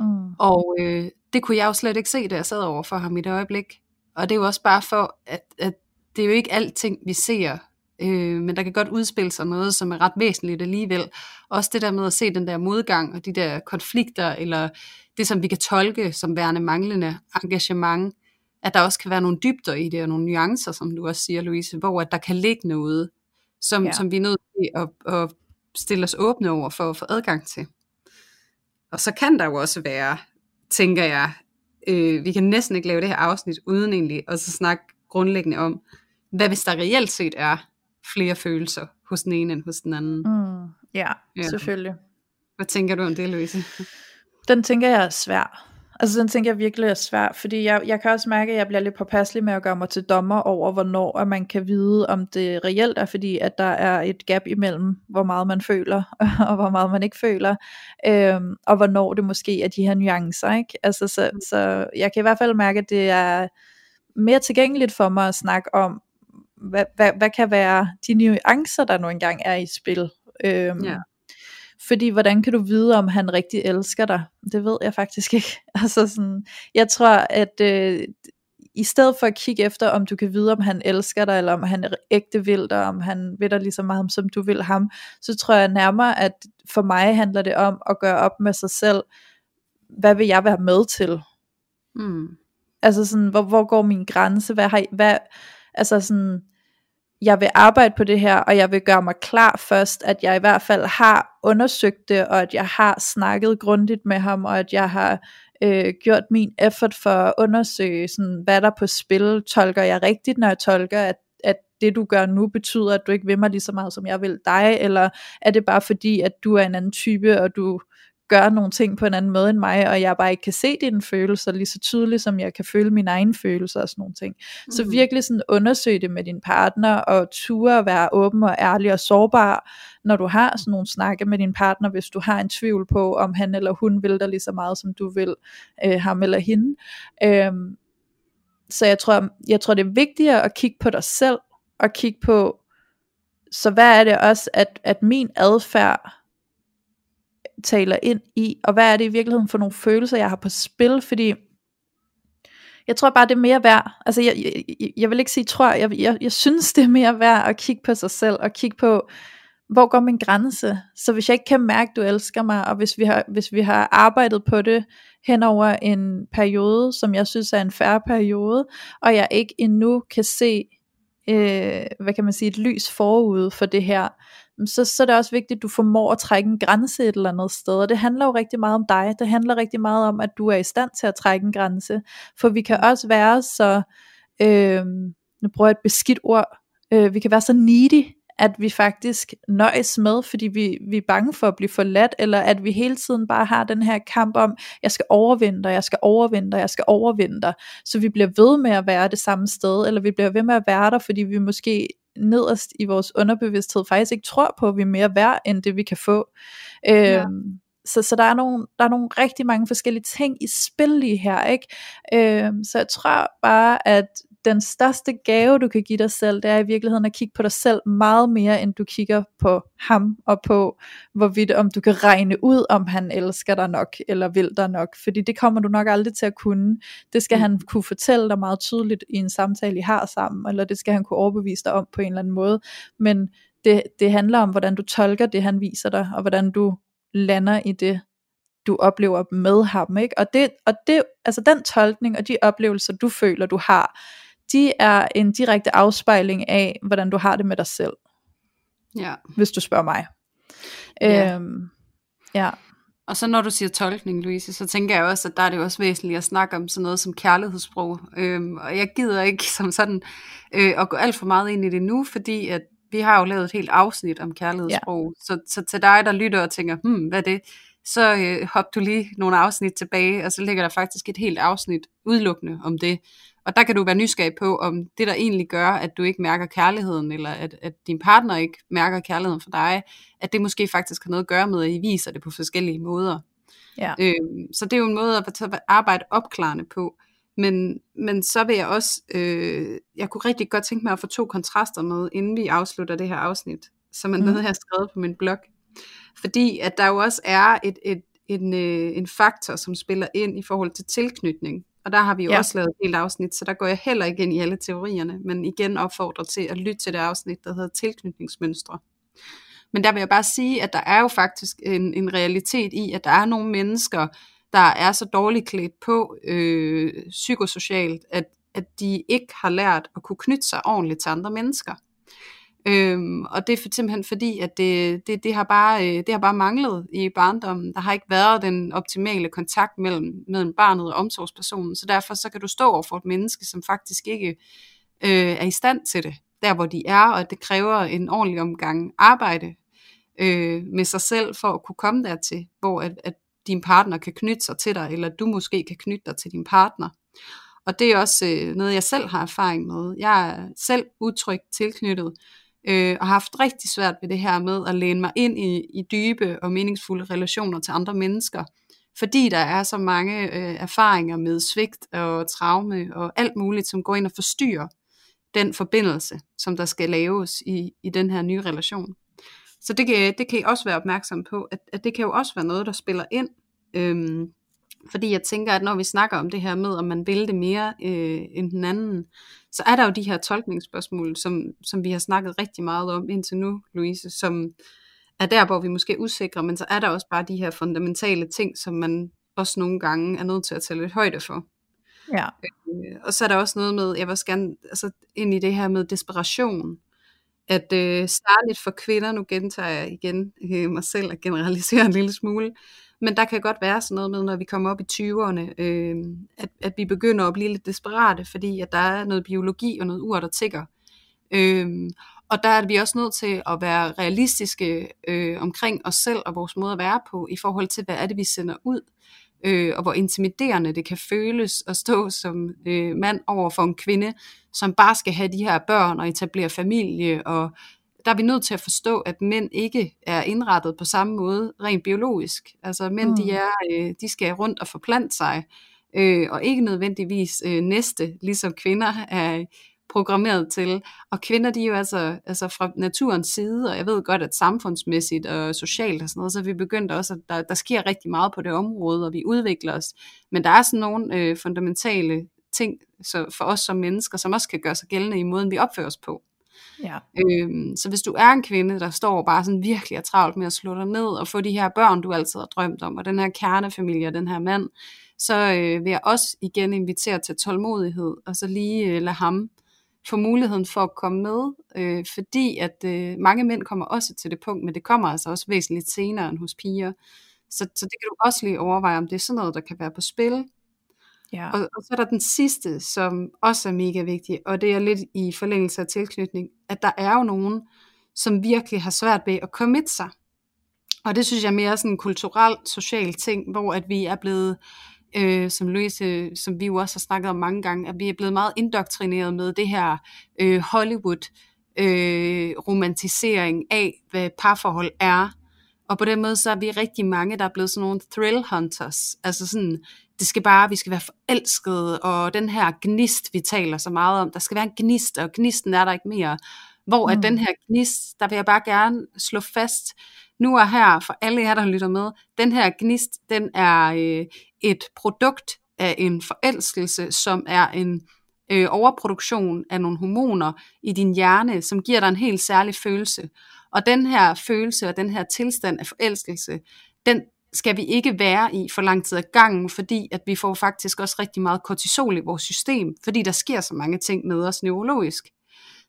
A: Mm. Og øh, det kunne jeg jo slet ikke se, da jeg sad over for ham i det øjeblik. Og det er jo også bare for, at, at det er jo ikke alting, vi ser øh, men der kan godt udspille sig noget, som er ret væsentligt alligevel. Også det der med at se den der modgang og de der konflikter, eller det som vi kan tolke som værende manglende engagement, at der også kan være nogle dybder i det, og nogle nuancer, som du også siger, Louise, hvor at der kan ligge noget, som, ja. som vi er nødt til at, at stille os åbne over for at få adgang til. Og så kan der jo også være, tænker jeg, øh, vi kan næsten ikke lave det her afsnit uden egentlig at så snakke grundlæggende om, hvad hvis der reelt set er flere følelser hos den ene end hos den anden.
B: Mm, ja, ja, selvfølgelig.
A: Hvad tænker du om det, Louise?
B: Den tænker jeg er svær. Altså den tænker jeg virkelig er svær, fordi jeg, jeg kan også mærke, at jeg bliver lidt påpasselig med at gøre mig til dommer over, hvornår at man kan vide, om det reelt er, fordi at der er et gap imellem, hvor meget man føler, og hvor meget man ikke føler, øhm, og hvornår det måske er de her nuancer, ikke? Altså, så, så jeg kan i hvert fald mærke, at det er mere tilgængeligt for mig at snakke om, hvad, hvad, hvad kan være de nuancer, der nu engang er i spil. Øhm, ja. Fordi hvordan kan du vide, om han rigtig elsker dig? Det ved jeg faktisk ikke. Altså sådan, jeg tror, at øh, i stedet for at kigge efter, om du kan vide, om han elsker dig, eller om han er ægte vil dig, om han vil dig lige så meget, som du vil ham, så tror jeg nærmere, at for mig handler det om at gøre op med sig selv, hvad vil jeg være med til? Mm. Altså sådan, hvor, hvor går min grænse? Hvad har, hvad, altså sådan, jeg vil arbejde på det her, og jeg vil gøre mig klar først, at jeg i hvert fald har undersøgt det, og at jeg har snakket grundigt med ham, og at jeg har øh, gjort min effort for at undersøge, sådan, hvad der er på spil. Tolker jeg rigtigt, når jeg tolker, at, at det du gør nu betyder, at du ikke vil mig lige så meget, som jeg vil dig, eller er det bare fordi, at du er en anden type, og du gør nogle ting på en anden måde end mig, og jeg bare ikke kan se dine følelser lige så tydeligt, som jeg kan føle mine egne følelser og sådan nogle ting. Mm. Så virkelig sådan undersøg det med din partner, og ture at være åben og ærlig og sårbar, når du har sådan nogle snakke med din partner, hvis du har en tvivl på, om han eller hun vil dig lige så meget, som du vil øh, ham eller hende. Øhm, så jeg tror, jeg tror, det er vigtigere at kigge på dig selv, og kigge på, så hvad er det også, at, at min adfærd taler ind i, og hvad er det i virkeligheden for nogle følelser, jeg har på spil, fordi jeg tror bare, det er mere værd, altså jeg, jeg, jeg vil ikke sige tror, jeg, jeg, jeg synes det er mere værd at kigge på sig selv, og kigge på, hvor går min grænse, så hvis jeg ikke kan mærke, at du elsker mig, og hvis vi har, hvis vi har arbejdet på det hen over en periode, som jeg synes er en færre periode, og jeg ikke endnu kan se, øh, hvad kan man sige, et lys forud for det her, så, så er det også vigtigt, at du formår at trække en grænse et eller andet sted. Og det handler jo rigtig meget om dig. Det handler rigtig meget om, at du er i stand til at trække en grænse. For vi kan også være så, øh, nu bruger jeg et beskidt ord, øh, vi kan være så needy, at vi faktisk nøjes med, fordi vi, vi er bange for at blive forladt, eller at vi hele tiden bare har den her kamp om, jeg skal overvinde dig, jeg skal overvinde dig, jeg skal overvinde dig. Så vi bliver ved med at være det samme sted, eller vi bliver ved med at være der, fordi vi måske nederst i vores underbevidsthed faktisk ikke tror på, at vi er mere værd end det vi kan få. Ja. Øhm, så, så der er nogle, der er nogle rigtig mange forskellige ting i spil lige her, ikke? Øhm, så jeg tror bare, at den største gave, du kan give dig selv, det er i virkeligheden at kigge på dig selv meget mere, end du kigger på ham, og på hvorvidt om du kan regne ud, om han elsker dig nok, eller vil dig nok, fordi det kommer du nok aldrig til at kunne. Det skal mm. han kunne fortælle dig meget tydeligt i en samtale, I har sammen, eller det skal han kunne overbevise dig om på en eller anden måde, men det, det handler om, hvordan du tolker det, han viser dig, og hvordan du lander i det, du oplever med ham, ikke? Og det, og det, altså den tolkning og de oplevelser, du føler, du har, de er en direkte afspejling af, hvordan du har det med dig selv. Ja. Hvis du spørger mig. Ja. Øhm,
A: ja. Og så når du siger tolkning, Louise, så tænker jeg også, at der er det også væsentligt at snakke om sådan noget som kærlighedssprog. Øhm, og jeg gider ikke som sådan øh, at gå alt for meget ind i det nu, fordi at vi har jo lavet et helt afsnit om kærlighedssprog. Ja. Så, så til dig, der lytter og tænker, hmm, hvad er det? Så øh, hop du lige nogle afsnit tilbage, og så ligger der faktisk et helt afsnit udelukkende om det. Og der kan du være nysgerrig på, om det der egentlig gør, at du ikke mærker kærligheden, eller at, at din partner ikke mærker kærligheden for dig, at det måske faktisk har noget at gøre med, at I viser det på forskellige måder. Ja. Øhm, så det er jo en måde at arbejde opklarende på. Men, men så vil jeg også, øh, jeg kunne rigtig godt tænke mig at få to kontraster med, inden vi afslutter det her afsnit, som er mm. noget, jeg har skrevet på min blog. Fordi at der jo også er et, et, en, øh, en faktor, som spiller ind i forhold til tilknytning. Og der har vi jo ja. også lavet et helt afsnit, så der går jeg heller ikke ind i alle teorierne, men igen opfordrer til at lytte til det afsnit, der hedder tilknytningsmønstre. Men der vil jeg bare sige, at der er jo faktisk en, en realitet i, at der er nogle mennesker, der er så dårligt klædt på øh, psykosocialt, at, at de ikke har lært at kunne knytte sig ordentligt til andre mennesker. Øhm, og det er simpelthen fordi, at det, det, det, har bare, øh, det har bare manglet i barndommen. Der har ikke været den optimale kontakt mellem, mellem barnet og omsorgspersonen, så derfor så kan du stå over for et menneske, som faktisk ikke øh, er i stand til det, der hvor de er, og det kræver en ordentlig omgang arbejde øh, med sig selv for at kunne komme dertil, hvor at, at din partner kan knytte sig til dig, eller du måske kan knytte dig til din partner. Og det er også øh, noget, jeg selv har erfaring med. Jeg er selv utrygt tilknyttet, øh, og har haft rigtig svært ved det her med at læne mig ind i, i dybe og meningsfulde relationer til andre mennesker, fordi der er så mange øh, erfaringer med svigt og traume og alt muligt, som går ind og forstyrrer den forbindelse, som der skal laves i, i den her nye relation. Så det kan, det kan I også være opmærksom på, at, at det kan jo også være noget, der spiller ind. Øhm, fordi jeg tænker, at når vi snakker om det her med, om man vil det mere øh, end den anden, så er der jo de her tolkningsspørgsmål, som, som vi har snakket rigtig meget om indtil nu, Louise, som er der, hvor vi måske er usikre, men så er der også bare de her fundamentale ting, som man også nogle gange er nødt til at tage lidt højde for.
B: Ja.
A: Øh, og så er der også noget med, jeg vil også gerne altså, ind i det her med desperation, at øh, særligt for kvinder, nu gentager jeg igen øh, mig selv og generaliserer en lille smule, men der kan godt være sådan noget med, når vi kommer op i 20'erne, øh, at, at vi begynder at blive lidt desperate, fordi at der er noget biologi og noget ur, der tigger. Øh, og der er vi også nødt til at være realistiske øh, omkring os selv og vores måde at være på, i forhold til, hvad er det, vi sender ud, øh, og hvor intimiderende det kan føles at stå som øh, mand over for en kvinde, som bare skal have de her børn og etablere familie, og der er vi nødt til at forstå, at mænd ikke er indrettet på samme måde rent biologisk. Altså mænd, mm. de, er, øh, de skal rundt og forplante sig, øh, og ikke nødvendigvis øh, næste, ligesom kvinder er programmeret til. Og kvinder, de er jo altså, altså fra naturens side, og jeg ved godt, at samfundsmæssigt og socialt og sådan noget, så vi begyndt også, at der, der sker rigtig meget på det område, og vi udvikler os. Men der er sådan nogle øh, fundamentale ting så for os som mennesker, som også kan gøre sig gældende i måden, vi opfører os på.
B: Ja.
A: Øhm, så hvis du er en kvinde, der står bare sådan virkelig er travlt med at slå dig ned og få de her børn, du altid har drømt om, og den her kernefamilie og den her mand, så øh, vil jeg også igen invitere til tålmodighed, og så lige øh, lade ham få muligheden for at komme med, øh, fordi at øh, mange mænd kommer også til det punkt, men det kommer altså også væsentligt senere end hos piger. Så, så det kan du også lige overveje, om det er sådan noget, der kan være på spil.
B: Ja.
A: Og, og så er der den sidste, som også er mega vigtig, og det er lidt i forlængelse af tilknytning, at der er jo nogen, som virkelig har svært ved at commit sig. Og det synes jeg er mere sådan en kulturel, social ting, hvor at vi er blevet øh, som Louise, som vi jo også har snakket om mange gange, at vi er blevet meget indoktrineret med det her øh, Hollywood øh, romantisering af, hvad parforhold er. Og på den måde, så er vi rigtig mange, der er blevet sådan nogle thrill hunters. Altså sådan, det skal bare, vi skal være forelskede, og den her gnist, vi taler så meget om, der skal være en gnist, og gnisten er der ikke mere. Hvor mm. at den her gnist, der vil jeg bare gerne slå fast, nu er her for alle jer, der lytter med, den her gnist, den er øh, et produkt af en forelskelse, som er en øh, overproduktion af nogle hormoner i din hjerne, som giver dig en helt særlig følelse. Og den her følelse og den her tilstand af forelskelse, den skal vi ikke være i for lang tid ad gangen, fordi at vi får faktisk også rigtig meget kortisol i vores system, fordi der sker så mange ting med os neurologisk.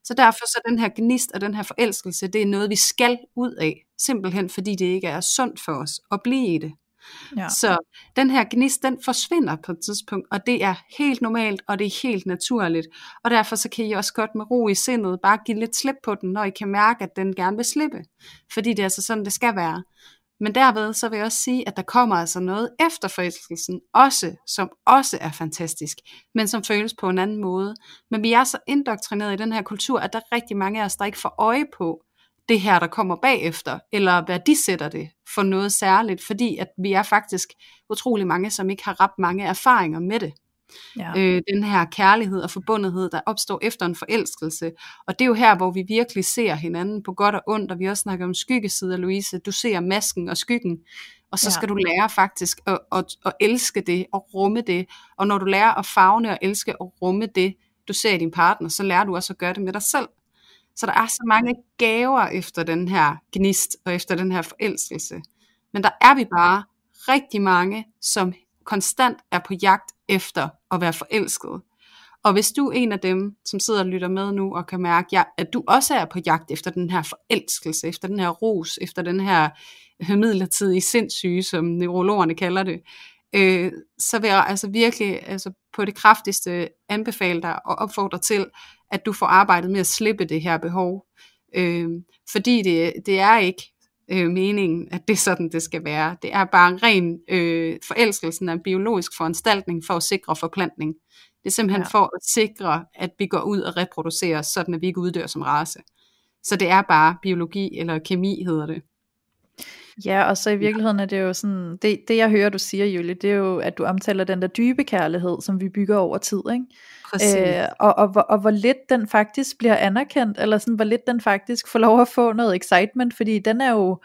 A: Så derfor så den her gnist og den her forelskelse, det er noget, vi skal ud af, simpelthen fordi det ikke er sundt for os at blive i det. Ja. Så den her gnist, den forsvinder på et tidspunkt, og det er helt normalt, og det er helt naturligt. Og derfor så kan I også godt med ro i sindet bare give lidt slip på den, når I kan mærke, at den gerne vil slippe. Fordi det er altså sådan, det skal være. Men derved så vil jeg også sige, at der kommer altså noget efter forelskelsen også, som også er fantastisk, men som føles på en anden måde. Men vi er så indoktrineret i den her kultur, at der er rigtig mange af os, der ikke får øje på det her, der kommer bagefter, eller hvad de sætter det for noget særligt, fordi at vi er faktisk utrolig mange, som ikke har ret mange erfaringer med det. Ja. Øh, den her kærlighed og forbundethed, der opstår efter en forelskelse. Og det er jo her, hvor vi virkelig ser hinanden på godt og ondt, og vi også snakker om skyggesider, Louise. Du ser masken og skyggen, og så ja. skal du lære faktisk at, at, at elske det og rumme det. Og når du lærer at fagne og elske og rumme det, du ser i din partner, så lærer du også at gøre det med dig selv. Så der er så mange gaver efter den her gnist og efter den her forelskelse. Men der er vi bare rigtig mange, som konstant er på jagt efter at være forelsket. Og hvis du er en af dem, som sidder og lytter med nu, og kan mærke, at du også er på jagt efter den her forelskelse, efter den her ros, efter den her øh, midlertidige sindssyge, som neurologerne kalder det, øh, så vil jeg altså virkelig altså på det kraftigste anbefale dig og opfordre til, at du får arbejdet med at slippe det her behov. Øh, fordi det, det er ikke øh, meningen, at det er sådan, det skal være. Det er bare en ren øh, forelskelsen af en biologisk foranstaltning for at sikre forplantning. Det er simpelthen ja. for at sikre, at vi går ud og reproducerer, sådan at vi ikke uddør som race. Så det er bare biologi, eller kemi hedder det.
B: Ja, og så i virkeligheden er det jo sådan, det, det jeg hører du siger, Julie, det er jo, at du omtaler den der dybe kærlighed, som vi bygger over tid, ikke? Præcis. Øh, og, og, og, og hvor lidt den faktisk bliver anerkendt, eller sådan, hvor lidt den faktisk får lov at få noget excitement, fordi den er jo,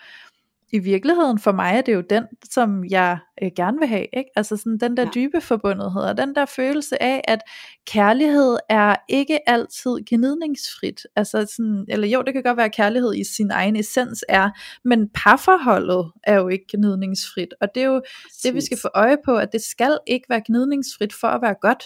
B: i virkeligheden for mig er det jo den, som jeg øh, gerne vil have. Ikke? Altså sådan den der ja. dybe forbundethed, og den der følelse af, at kærlighed er ikke altid gnidningsfrit. Altså sådan, eller jo, det kan godt være, at kærlighed i sin egen essens er, men parforholdet er jo ikke gnidningsfrit. Og det er jo Præcis. det, vi skal få øje på, at det skal ikke være gnidningsfrit for at være godt.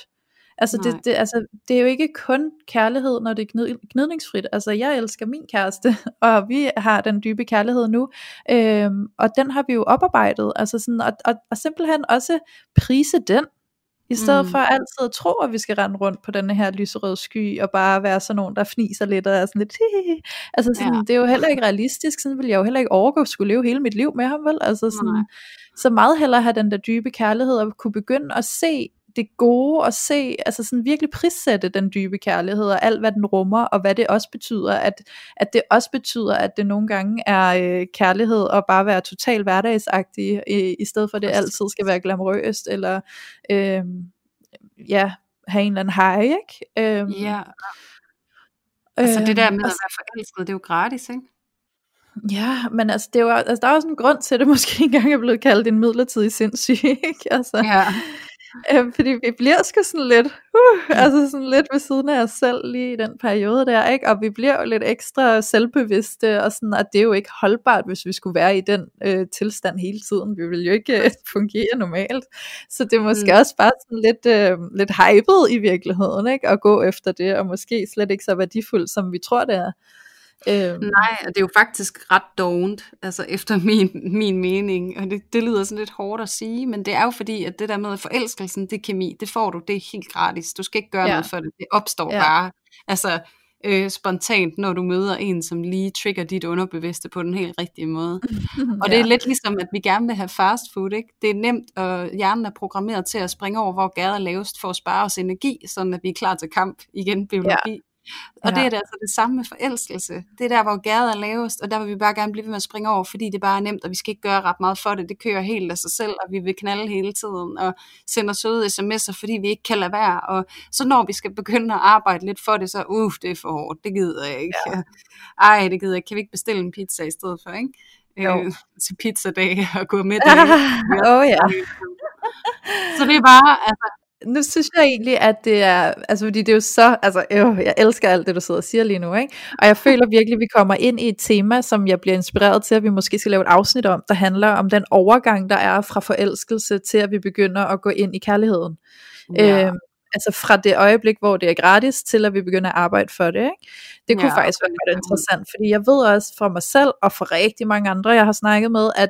B: Altså det, det, altså det er jo ikke kun kærlighed, når det er gnid, gnidningsfrit. Altså jeg elsker min kæreste, og vi har den dybe kærlighed nu, øhm, og den har vi jo oparbejdet. Altså sådan, og, og, og simpelthen også prise den, i stedet mm. for altid at tro, at vi skal rende rundt på den her lyserøde sky, og bare være sådan nogen, der fniser lidt, og er sådan lidt, altså sådan, ja. det er jo heller ikke realistisk, sådan vil jeg jo heller ikke overgå at skulle leve hele mit liv med ham, vel? Altså sådan, så meget hellere have den der dybe kærlighed, og kunne begynde at se det gode at se, altså sådan virkelig prissætte den dybe kærlighed, og alt hvad den rummer, og hvad det også betyder, at, at det også betyder, at det nogle gange er øh, kærlighed og bare være total hverdagsagtig, i, i stedet for at det altid skal være glamourøst, eller øh, ja, have en eller anden hej, ikke?
A: Øh, ja. Altså det der med at være forelsket, det er jo gratis, ikke?
B: Ja, men altså, det er jo, altså, der er også en grund til, at det måske engang er blevet kaldt en midlertidig sindssyg, ikke? Altså, ja. Øhm, fordi vi bliver sgu sådan lidt, uh, altså sådan lidt ved siden af os selv lige i den periode der, ikke? Og vi bliver jo lidt ekstra selvbevidste, og sådan, at det er jo ikke holdbart, hvis vi skulle være i den øh, tilstand hele tiden. Vi vil jo ikke øh, fungere normalt. Så det er måske mm. også bare sådan lidt, øh, lidt hypet i virkeligheden, ikke? At gå efter det, og måske slet ikke så værdifuldt, som vi tror det er.
A: Øhm. Nej, det er jo faktisk ret dovent, altså efter min, min mening, og det, det lyder sådan lidt hårdt at sige, men det er jo fordi, at det der med forelskelsen, det kemi, det får du, det er helt gratis, du skal ikke gøre ja. noget for det, det opstår ja. bare, altså øh, spontant, når du møder en, som lige trigger dit underbevidste på den helt rigtige måde. og det er lidt ligesom, at vi gerne vil have fast food, ikke? Det er nemt, og hjernen er programmeret til at springe over, hvor gader er lavest, for at spare os energi, sådan at vi er klar til kamp igen, biologi. Ja. Og ja. det er det altså det samme med forelskelse. Det er der, hvor gaden er lavest, og der vil vi bare gerne blive ved med at springe over, fordi det bare er nemt, og vi skal ikke gøre ret meget for det. Det kører helt af sig selv, og vi vil knalde hele tiden, og sender søde sms'er, fordi vi ikke kan lade være. Og så når vi skal begynde at arbejde lidt for det, så uh, det er for hårdt, det gider jeg ikke. Ja. Ej, det gider jeg Kan vi ikke bestille en pizza i stedet for, ikke? Jo. Øh, til pizzadag og gå med det.
B: Åh oh, ja.
A: Så det er bare, altså,
B: nu synes jeg egentlig, at det er, altså fordi det er jo så, altså øh, jeg elsker alt det, du sidder og siger lige nu, ikke? Og jeg føler virkelig, at vi kommer ind i et tema, som jeg bliver inspireret til, at vi måske skal lave et afsnit om, der handler om den overgang, der er fra forelskelse til, at vi begynder at gå ind i kærligheden. Ja. Øhm, altså fra det øjeblik, hvor det er gratis, til at vi begynder at arbejde for det. Ikke? Det kunne ja, faktisk være meget interessant, fordi jeg ved også fra mig selv, og fra rigtig mange andre, jeg har snakket med, at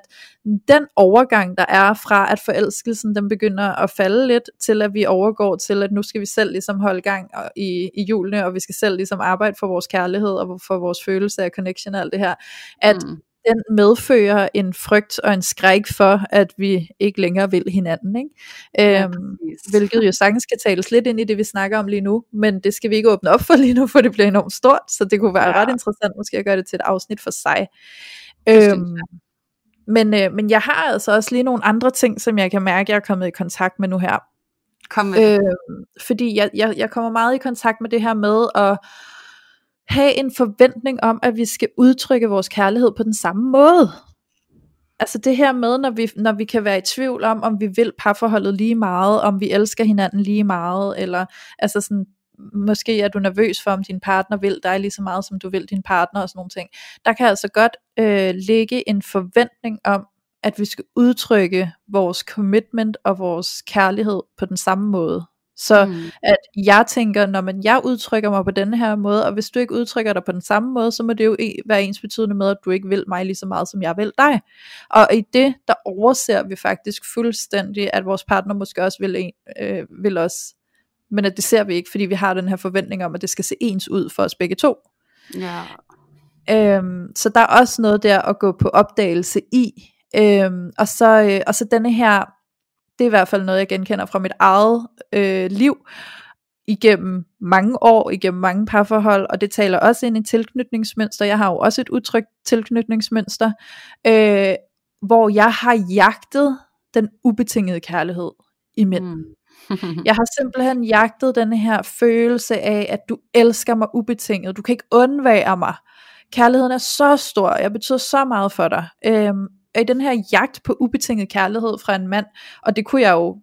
B: den overgang, der er fra, at forelskelsen den begynder at falde lidt, til at vi overgår til, at nu skal vi selv ligesom holde gang i, i julene, og vi skal selv ligesom arbejde for vores kærlighed, og for vores følelse af connection og alt det her, at mm den medfører en frygt og en skræk for, at vi ikke længere vil hinanden. Ikke? Ja, øhm, hvilket jo sagtens kan tales lidt ind i det, vi snakker om lige nu, men det skal vi ikke åbne op for lige nu, for det bliver enormt stort, så det kunne være ja. ret interessant måske at gøre det til et afsnit for sig. Øhm, men, øh, men jeg har altså også lige nogle andre ting, som jeg kan mærke, jeg er kommet i kontakt med nu her.
A: Kom med.
B: Øhm, fordi jeg, jeg, jeg kommer meget i kontakt med det her med at have en forventning om, at vi skal udtrykke vores kærlighed på den samme måde. Altså det her med, når vi, når vi kan være i tvivl om, om vi vil parforholdet lige meget, om vi elsker hinanden lige meget, eller altså sådan, måske er du nervøs for, om din partner vil dig lige så meget, som du vil din partner og sådan nogle ting. Der kan altså godt øh, ligge en forventning om, at vi skal udtrykke vores commitment og vores kærlighed på den samme måde. Så mm. at jeg tænker, når man jeg udtrykker mig på denne her måde, og hvis du ikke udtrykker dig på den samme måde, så må det jo være ens betydende med, at du ikke vil mig lige så meget, som jeg vil dig. Og i det, der overser vi faktisk fuldstændig, at vores partner måske også vil, en, øh, vil os. Men at det ser vi ikke, fordi vi har den her forventning om, at det skal se ens ud for os begge to.
A: Ja.
B: Øhm, så der er også noget der at gå på opdagelse i. Øhm, og, så, øh, og så denne her det er i hvert fald noget, jeg genkender fra mit eget øh, liv igennem mange år, igennem mange parforhold, og det taler også ind i tilknytningsmønster. Jeg har jo også et udtrykt tilknytningsmønster, øh, hvor jeg har jagtet den ubetingede kærlighed i mænd. Mm. jeg har simpelthen jagtet den her følelse af, at du elsker mig ubetinget. Du kan ikke undvære mig. Kærligheden er så stor. Jeg betyder så meget for dig. Øhm, i den her jagt på ubetinget kærlighed fra en mand, og det kunne jeg jo,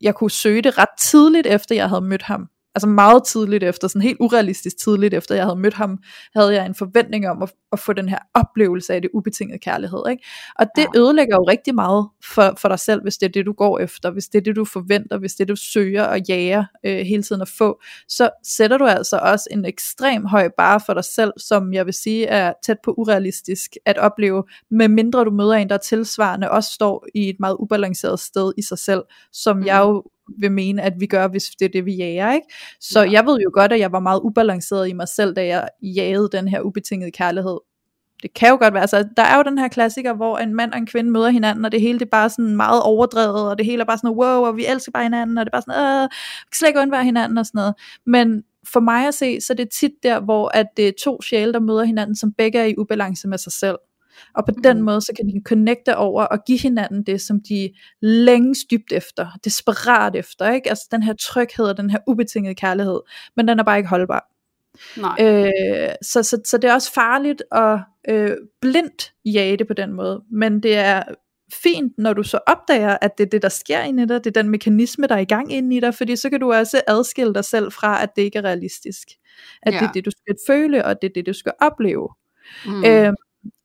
B: jeg kunne søge det ret tidligt efter jeg havde mødt ham altså meget tidligt efter, sådan helt urealistisk tidligt efter jeg havde mødt ham, havde jeg en forventning om at, at få den her oplevelse af det ubetingede kærlighed. Ikke? Og det ja. ødelægger jo rigtig meget for, for dig selv, hvis det er det, du går efter, hvis det er det, du forventer, hvis det er det, du søger og jager øh, hele tiden at få, så sætter du altså også en ekstrem høj bare for dig selv, som jeg vil sige er tæt på urealistisk at opleve, med mindre du møder en, der tilsvarende også står i et meget ubalanceret sted i sig selv, som mm. jeg jo vil mene, at vi gør, hvis det er det, vi jager. Ikke? Så ja. jeg ved jo godt, at jeg var meget ubalanceret i mig selv, da jeg jagede den her ubetingede kærlighed. Det kan jo godt være, altså der er jo den her klassiker, hvor en mand og en kvinde møder hinanden, og det hele det er bare sådan meget overdrevet, og det hele er bare sådan, wow, og vi elsker bare hinanden, og det er bare sådan, øh, vi kan slet ikke undvære hinanden og sådan noget. Men for mig at se, så er det tit der, hvor at det er to sjæle, der møder hinanden, som begge er i ubalance med sig selv. Og på mm. den måde, så kan de connecte over og give hinanden det, som de længe dybt efter, desperat efter, ikke? Altså den her tryghed og den her ubetingede kærlighed, men den er bare ikke holdbar. Nej. Øh, så, så, så det er også farligt at øh, blindt jage det på den måde, men det er fint, når du så opdager, at det er det, der sker inde i dig, det er den mekanisme, der er i gang inde i dig, fordi så kan du også adskille dig selv fra, at det ikke er realistisk. At ja. det er det, du skal føle, og det er det, du skal opleve. Mm. Øh,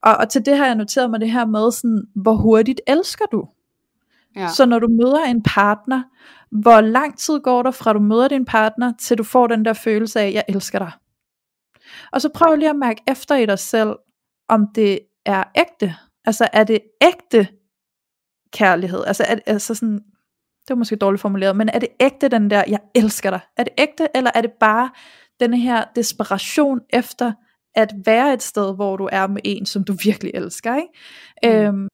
B: og, og til det har jeg noteret mig det her med, sådan, hvor hurtigt elsker du? Ja. Så når du møder en partner, hvor lang tid går der fra du møder din partner, til du får den der følelse af, jeg elsker dig. Og så prøv lige at mærke efter i dig selv, om det er ægte. Altså er det ægte kærlighed? Altså, er, altså sådan, det var måske dårligt formuleret, men er det ægte den der, jeg elsker dig? Er det ægte, eller er det bare den her desperation efter, at være et sted, hvor du er med en, som du virkelig elsker. Ikke? Mm. Øhm,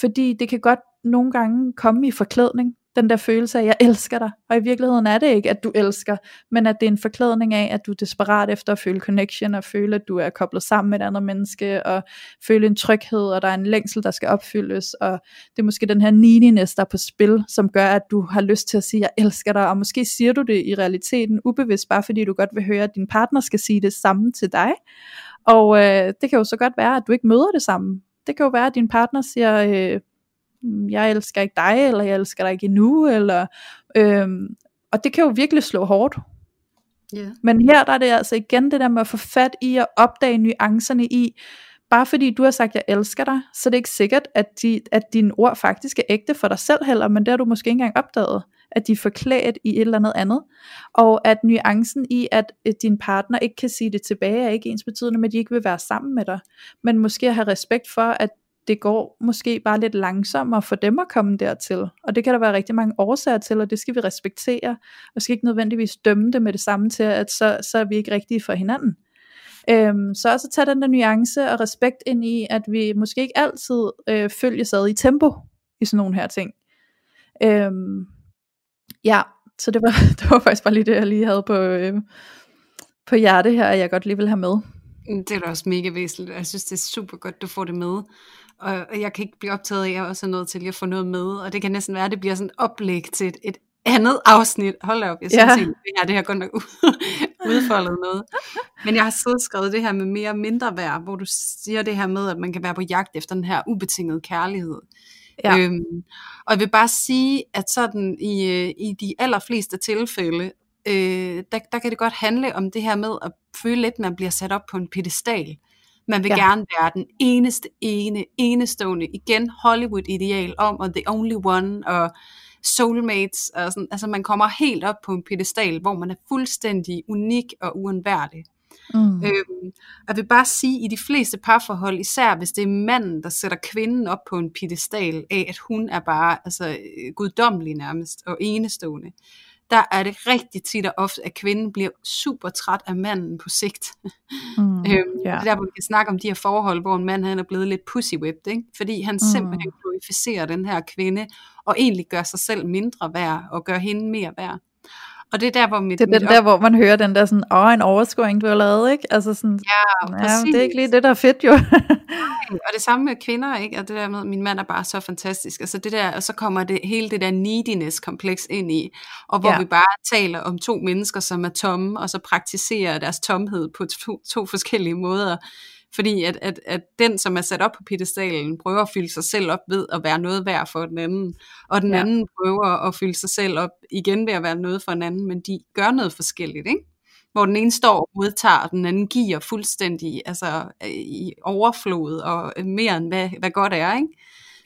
B: fordi det kan godt nogle gange komme i forklædning den der følelse af, at jeg elsker dig, og i virkeligheden er det ikke, at du elsker, men at det er en forklædning af, at du er desperat efter at føle connection, og føle, at du er koblet sammen med et andet menneske, og føle en tryghed, og der er en længsel, der skal opfyldes, og det er måske den her neediness, der er på spil, som gør, at du har lyst til at sige, at jeg elsker dig, og måske siger du det i realiteten ubevidst, bare fordi du godt vil høre, at din partner skal sige det samme til dig, og øh, det kan jo så godt være, at du ikke møder det samme. Det kan jo være, at din partner siger, øh, jeg elsker ikke dig, eller jeg elsker dig ikke endnu, eller, øhm, og det kan jo virkelig slå hårdt. Yeah. Men her der er det altså igen det der med at få fat i at opdage nuancerne i, bare fordi du har sagt, jeg elsker dig, så det er ikke sikkert, at, de, at dine ord faktisk er ægte for dig selv heller, men det har du måske ikke engang opdaget, at de er forklædt i et eller andet andet, og at nuancen i, at, at din partner ikke kan sige det tilbage, er ikke ens betydende med, at de ikke vil være sammen med dig, men måske have respekt for, at det går måske bare lidt langsommere for dem at komme dertil. Og det kan der være rigtig mange årsager til, og det skal vi respektere, og skal ikke nødvendigvis dømme det med det samme til, at så, så er vi ikke rigtige for hinanden. Øhm, så også tage den der nuance og respekt ind i, at vi måske ikke altid øh, følges ad i tempo i sådan nogle her ting. Øhm, ja, så det var, det var faktisk bare lige det, jeg lige havde på, øh, på hjerte her, at jeg godt lige vil have med.
A: Det er da også mega væsentligt. Jeg synes, det er super godt, du får det med og jeg kan ikke blive optaget af, at jeg også er nødt til at få noget med, og det kan næsten være, at det bliver sådan et oplæg til et, et andet afsnit. Hold op, jeg synes ja. det her, det her godt nok udfoldet noget. Men jeg har siddet skrevet det her med mere og mindre værd, hvor du siger det her med, at man kan være på jagt efter den her ubetingede kærlighed. Ja. Øhm, og jeg vil bare sige, at sådan i, øh, i de allerfleste tilfælde, øh, der, der kan det godt handle om det her med at føle lidt, at man bliver sat op på en pedestal. Man vil ja. gerne være den eneste, ene, enestående, igen Hollywood-ideal om, og the only one, og soulmates, og sådan, altså man kommer helt op på en pedestal, hvor man er fuldstændig unik og uundværlig. Mm. Øhm, jeg vil bare sige, i de fleste parforhold, især hvis det er manden, der sætter kvinden op på en pedestal af, at hun er bare altså, guddommelig nærmest og enestående, der er det rigtig tit og ofte, at kvinden bliver super træt af manden på sigt. Mm, øhm, yeah. Det er der, hvor vi kan snakke om de her forhold, hvor en mand han er blevet lidt pussy-whipped, ikke? fordi han mm. simpelthen glorificerer den her kvinde, og egentlig gør sig selv mindre værd, og gør hende mere værd. Og det er der, hvor mit...
B: Det er den der, hvor man hører den der sådan, åh, en overskåring, du har lavet, ikke? Altså sådan, ja, ja det er ikke lige det, der er fedt, jo.
A: og det samme med kvinder, ikke? Og det der med, min mand er bare så fantastisk. Altså det der, og så kommer det hele det der neediness-kompleks ind i, og hvor ja. vi bare taler om to mennesker, som er tomme, og så praktiserer deres tomhed på to, to forskellige måder Fordi at, at, at den, som er sat op på pedestalen, prøver at fylde sig selv op ved at være noget værd for den anden. Og den ja. anden prøver at fylde sig selv op igen ved at være noget for den anden, men de gør noget forskelligt, ikke? Hvor den ene står og modtager, og den anden giver fuldstændig altså, i overflod og mere end hvad, hvad godt er, ikke?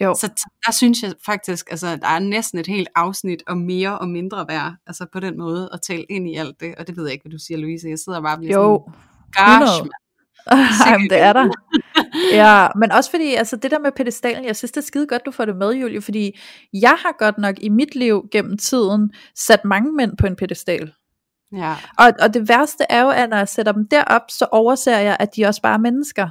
A: Jo. Så der synes jeg faktisk, altså der er næsten et helt afsnit om mere og mindre værd, altså på den måde at tale ind i alt det, og det ved jeg ikke, hvad du siger, Louise, jeg sidder bare og bliver jo. sådan, gosh,
B: Jamen, det er der. ja, men også fordi, altså det der med pedestalen, jeg synes det er skide godt, du får det med, Julie, fordi jeg har godt nok i mit liv gennem tiden sat mange mænd på en pedestal. Ja. Og, og det værste er jo, at når jeg sætter dem derop, så overser jeg, at de også bare er mennesker.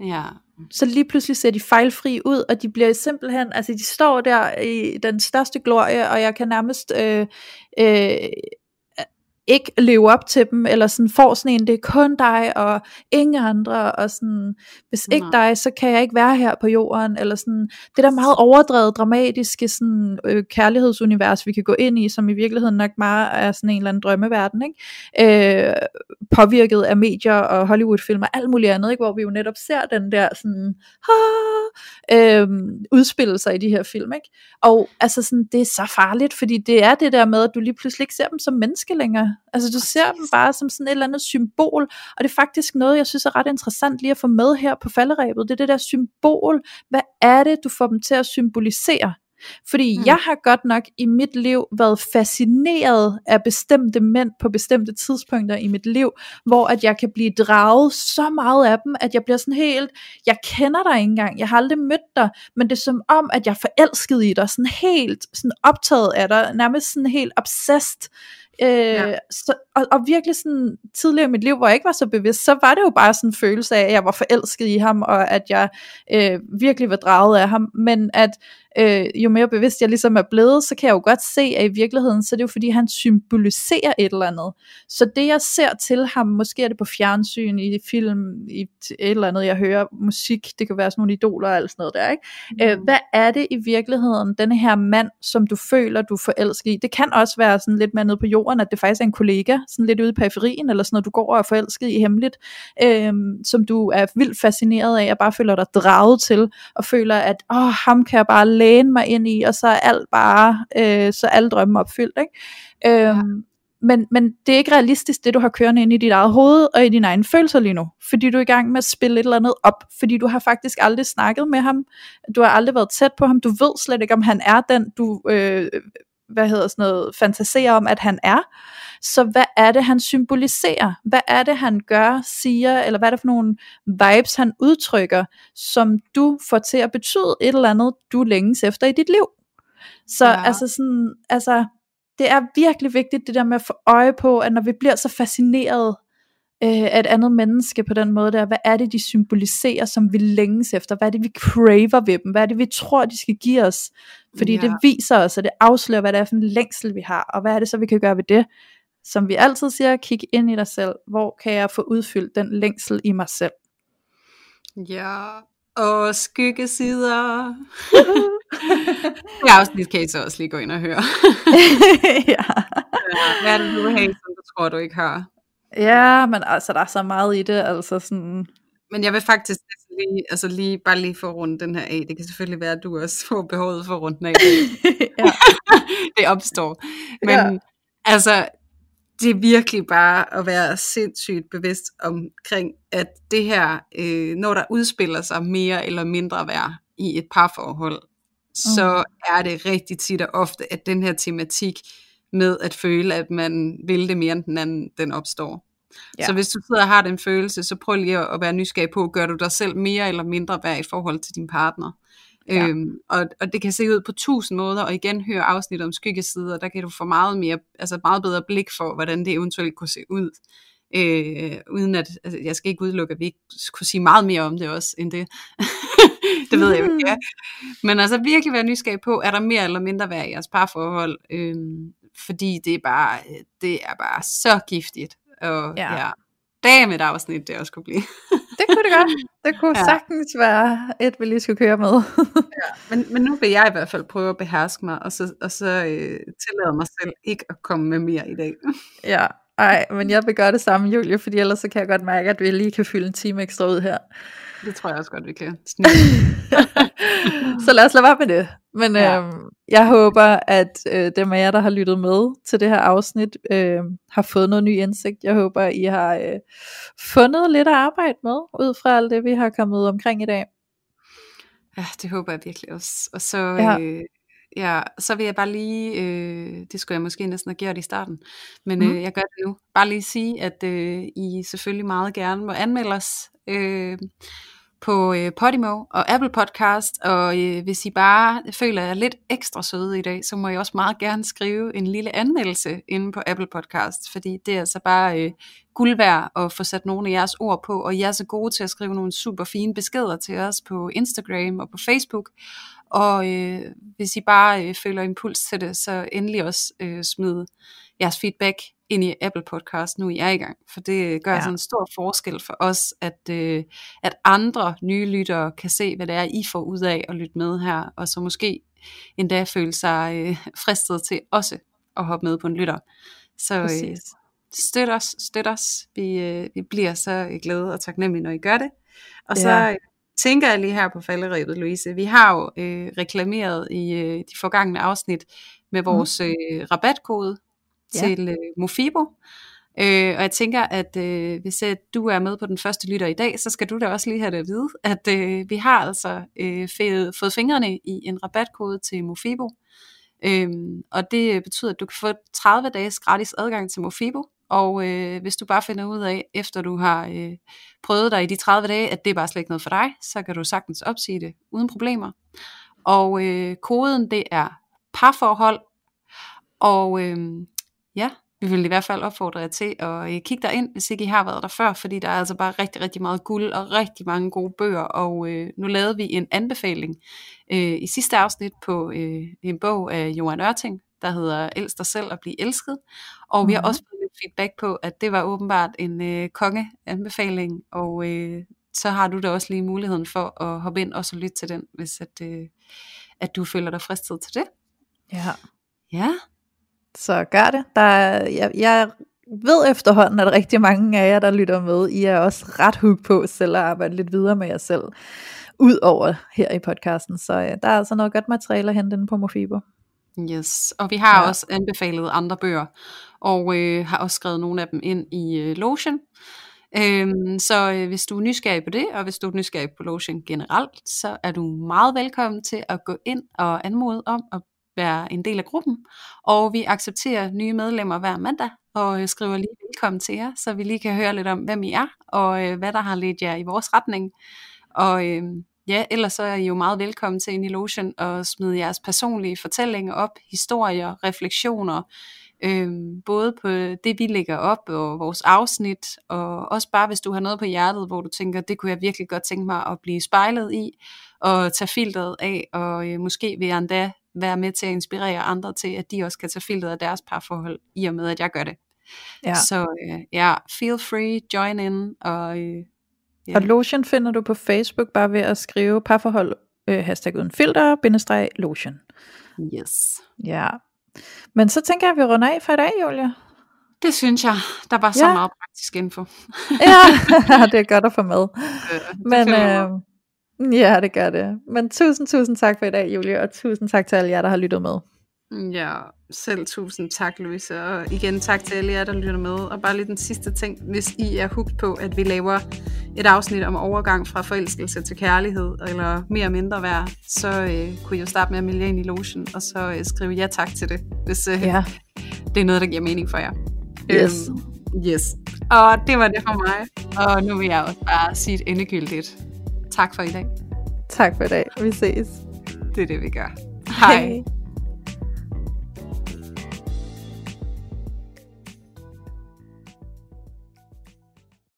B: Ja. Så lige pludselig ser de fejlfri ud, og de bliver simpelthen, altså de står der i den største glorie, og jeg kan nærmest øh, øh, ikke leve op til dem, eller sådan får sådan en, det er kun dig, og ingen andre, og sådan, hvis ikke Nej. dig, så kan jeg ikke være her på jorden, eller sådan, det der meget overdrevet, dramatiske sådan, øh, kærlighedsunivers, vi kan gå ind i, som i virkeligheden nok meget er sådan en eller anden drømmeverden, ikke? Øh, påvirket af medier og Hollywood-film og alt muligt andet, ikke? hvor vi jo netop ser den der sådan, øh, udspille sig i de her film, ikke? og altså sådan, det er så farligt, fordi det er det der med, at du lige pludselig ikke ser dem som menneske længere, Altså du ser dem bare som sådan et eller andet symbol, og det er faktisk noget, jeg synes er ret interessant lige at få med her på falderæbet. Det er det der symbol. Hvad er det, du får dem til at symbolisere? Fordi mm. jeg har godt nok i mit liv været fascineret af bestemte mænd på bestemte tidspunkter i mit liv, hvor at jeg kan blive draget så meget af dem, at jeg bliver sådan helt, jeg kender dig ikke engang, jeg har aldrig mødt dig, men det er som om, at jeg er forelsket i dig, sådan helt sådan optaget af dig, nærmest sådan helt obsessed. Øh, ja. så, og, og virkelig sådan tidligere i mit liv, hvor jeg ikke var så bevidst, så var det jo bare sådan en følelse af, at jeg var forelsket i ham, og at jeg øh, virkelig var draget af ham, men at øh, jo mere bevidst jeg ligesom er blevet, så kan jeg jo godt se, at i virkeligheden, så er det jo fordi, han symboliserer et eller andet. Så det jeg ser til ham, måske er det på fjernsyn, i film, i et eller andet, jeg hører musik, det kan være sådan nogle idoler og alt sådan noget der, ikke? Mm. Øh, hvad er det i virkeligheden, denne her mand, som du føler, du er forelsket i? Det kan også være sådan lidt mere nede på jorden, at det faktisk er en kollega, sådan lidt ude i periferien, eller sådan noget, du går og er forelsket i hemmeligt, øh, som du er vildt fascineret af, og bare føler dig draget til, og føler, at åh, ham kan jeg bare læne mig ind i, og så er alt bare, øh, så alle drømme opfyldt. Ikke? Øhm, ja. men, men det er ikke realistisk, det du har kørende ind i dit eget hoved og i dine egne følelser lige nu, fordi du er i gang med at spille et eller andet op, fordi du har faktisk aldrig snakket med ham, du har aldrig været tæt på ham, du ved slet ikke, om han er den, du øh, hvad hedder sådan noget, fantaserer om, at han er. Så hvad er det, han symboliserer? Hvad er det, han gør, siger, eller hvad er det for nogle vibes, han udtrykker, som du får til at betyde et eller andet, du længes efter i dit liv? Så ja. altså sådan, altså, det er virkelig vigtigt det der med at få øje på, at når vi bliver så fascineret øh, af et andet menneske på den måde der, hvad er det de symboliserer, som vi længes efter, hvad er det vi craver ved dem, hvad er det vi tror de skal give os, fordi ja. det viser os, og det afslører, hvad det er for en længsel vi har, og hvad er det så vi kan gøre ved det, som vi altid siger, kig ind i dig selv, hvor kan jeg få udfyldt den længsel i mig selv.
A: Ja, og skyggesider. det afsnit kan I så også lige gå ind og høre. ja. ja. Hvad er det, du vil have, som du tror, du ikke har?
B: Ja, men altså, der er så meget i det, altså sådan...
A: Men jeg vil faktisk lige, altså lige, bare lige få rundt den her af. Det kan selvfølgelig være, at du også får behovet for rundt den af. ja. det opstår. Men ja. altså, det er virkelig bare at være sindssygt bevidst omkring, at det her, øh, når der udspiller sig mere eller mindre værd i et parforhold, mm. så er det rigtig tit og ofte, at den her tematik med at føle, at man vil det mere end den anden, den opstår. Ja. Så hvis du sidder og har den følelse, så prøv lige at være nysgerrig på, gør du dig selv mere eller mindre værd i forhold til din partner. Ja. Øhm, og, og det kan se ud på tusind måder, og igen hør afsnit om skyggesider, der kan du få meget mere, altså meget bedre blik for, hvordan det eventuelt kunne se ud. Øh, uden at, altså, jeg skal ikke udelukke, at vi ikke kunne sige meget mere om det også, end det. det ved jeg ikke. Ja. Men altså virkelig være nysgerrig på, er der mere eller mindre værd i jeres parforhold? Øh, fordi det er bare, det er bare så giftigt. Og ja, ja med et afsnit, det også kunne blive.
B: det kunne det godt. Det kunne ja. sagtens være et, vi lige skulle køre med.
A: ja, men, men nu vil jeg i hvert fald prøve at beherske mig, og så, og så øh, tillade mig selv ikke at komme med mere i dag.
B: ja, Ej, men jeg vil gøre det samme, Julie, fordi ellers så kan jeg godt mærke, at vi lige kan fylde en time ekstra ud her.
A: Det tror jeg også godt, vi kan.
B: så lad os lade være med det. Men ja. øhm, jeg håber, at øh, dem af jer, der har lyttet med til det her afsnit, øh, har fået noget ny indsigt. Jeg håber, I har øh, fundet lidt at arbejde med, ud fra alt det, vi har kommet omkring i dag.
A: Ja, det håber jeg virkelig også. Og så, ja. øh, ja, så vil jeg bare lige, øh, det skulle jeg måske næsten have gjort i starten, men mm. øh, jeg gør det nu. Bare lige sige, at øh, I selvfølgelig meget gerne må anmelde os. Øh, på øh, Podimo og Apple Podcast, og øh, hvis I bare føler jer lidt ekstra søde i dag, så må I også meget gerne skrive en lille anmeldelse inde på Apple Podcast, fordi det er altså bare øh, guld værd at få sat nogle af jeres ord på, og I er så gode til at skrive nogle super fine beskeder til os på Instagram og på Facebook, og øh, hvis I bare øh, føler impuls til det, så endelig også øh, smid jeres feedback ind i Apple Podcast, nu I er i gang. For det gør ja. sådan en stor forskel for os, at, øh, at andre nye lyttere kan se, hvad det er, I får ud af at lytte med her, og så måske endda føle sig øh, fristet til også at hoppe med på en lytter. Så øh, støt os, støt os. Vi, øh, vi bliver så glade og taknemmelige, når I gør det. Og så ja. tænker jeg lige her på falderæbet, Louise. Vi har jo øh, reklameret i øh, de forgangne afsnit med mhm. vores mm. øh, rabatkode ja. til øh, Mofibo. Øh, og jeg tænker, at øh, hvis at du er med på den første lytter i dag, så skal du da også lige have det at vide, at øh, vi har altså øh, fået, fået fingrene i en rabatkode til Mofibo. Øh, og det betyder, at du kan få 30 dages gratis adgang til Mofibo. Og øh, hvis du bare finder ud af, efter du har øh, prøvet dig i de 30 dage, at det er bare slet ikke noget for dig, så kan du sagtens opsige det uden problemer. Og øh, koden det er parforhold, og øh, ja, vi vil i hvert fald opfordre jer til at øh, kigge ind, hvis ikke I har været der før, fordi der er altså bare rigtig, rigtig meget guld og rigtig mange gode bøger, og øh, nu lavede vi en anbefaling øh, i sidste afsnit på øh, en bog af Johan Ørting, der hedder Elsk dig selv og blive elsket, og mm-hmm. vi har mhm. også fået lidt feedback på, at det var åbenbart en øh, konge-anbefaling, og øh, så har du da også lige muligheden for at hoppe ind og så lytte til den, hvis at, øh, at du føler dig fristet til det.
B: Ja.
A: Ja,
B: så gør det. Der er, jeg, jeg ved efterhånden, at rigtig mange af jer, der lytter med, I er også ret hooked på selv at arbejde lidt videre med jer selv, ud over her i podcasten. Så ja, der er altså noget godt materiale at hente inde på Mofibo.
A: Yes, og vi har ja. også anbefalet andre bøger, og øh, har også skrevet nogle af dem ind i øh, Lotion. Øhm, så øh, hvis du er nysgerrig på det, og hvis du er nysgerrig på Lotion generelt, så er du meget velkommen til at gå ind og anmode om at være en del af gruppen. Og vi accepterer nye medlemmer hver mandag, og øh, skriver lige velkommen til jer, så vi lige kan høre lidt om, hvem I er, og øh, hvad der har ledt jer i vores retning. Og øh, ja, ellers så er I jo meget velkommen til ind i Lotion og smide jeres personlige fortællinger op, historier, refleksioner, øh, både på det, vi lægger op, og vores afsnit, og også bare hvis du har noget på hjertet, hvor du tænker, det kunne jeg virkelig godt tænke mig at blive spejlet i, og tage filteret af, og øh, måske vil jeg endda være med til at inspirere andre til, at de også kan tage filteret af deres parforhold, i og med at jeg gør det. Ja. Så øh, ja, feel free, join in. Og, øh,
B: ja. og Lotion finder du på Facebook bare ved at skrive parforhold, øh, hashtag uden filter, bindestreg lotion.
A: Yes.
B: Ja. Men så tænker jeg, at vi runder af for i dag, Julia.
A: Det synes jeg. Der var så ja. meget praktisk info.
B: ja, det er godt at få med. Øh, Men øh, Ja, det gør det. Men tusind, tusind tak for i dag, Julie, og tusind tak til alle jer, der har lyttet med.
A: Ja, selv tusind tak, Louise, og igen tak til alle jer, der lytter med. Og bare lige den sidste ting, hvis I er hugt på, at vi laver et afsnit om overgang fra forelskelse til kærlighed, eller mere mindre værd, så øh, kunne I jo starte med at melde ind i lotion, og så øh, skrive ja tak til det, hvis øh, ja. det er noget, der giver mening for jer.
B: Yes.
A: Øhm, yes. Og det var det for mig. Og nu vil jeg også bare sige et endegyldigt Tak for i dag.
B: Tak for i dag. Vi ses.
A: Det er det, vi gør. Hej. Hej.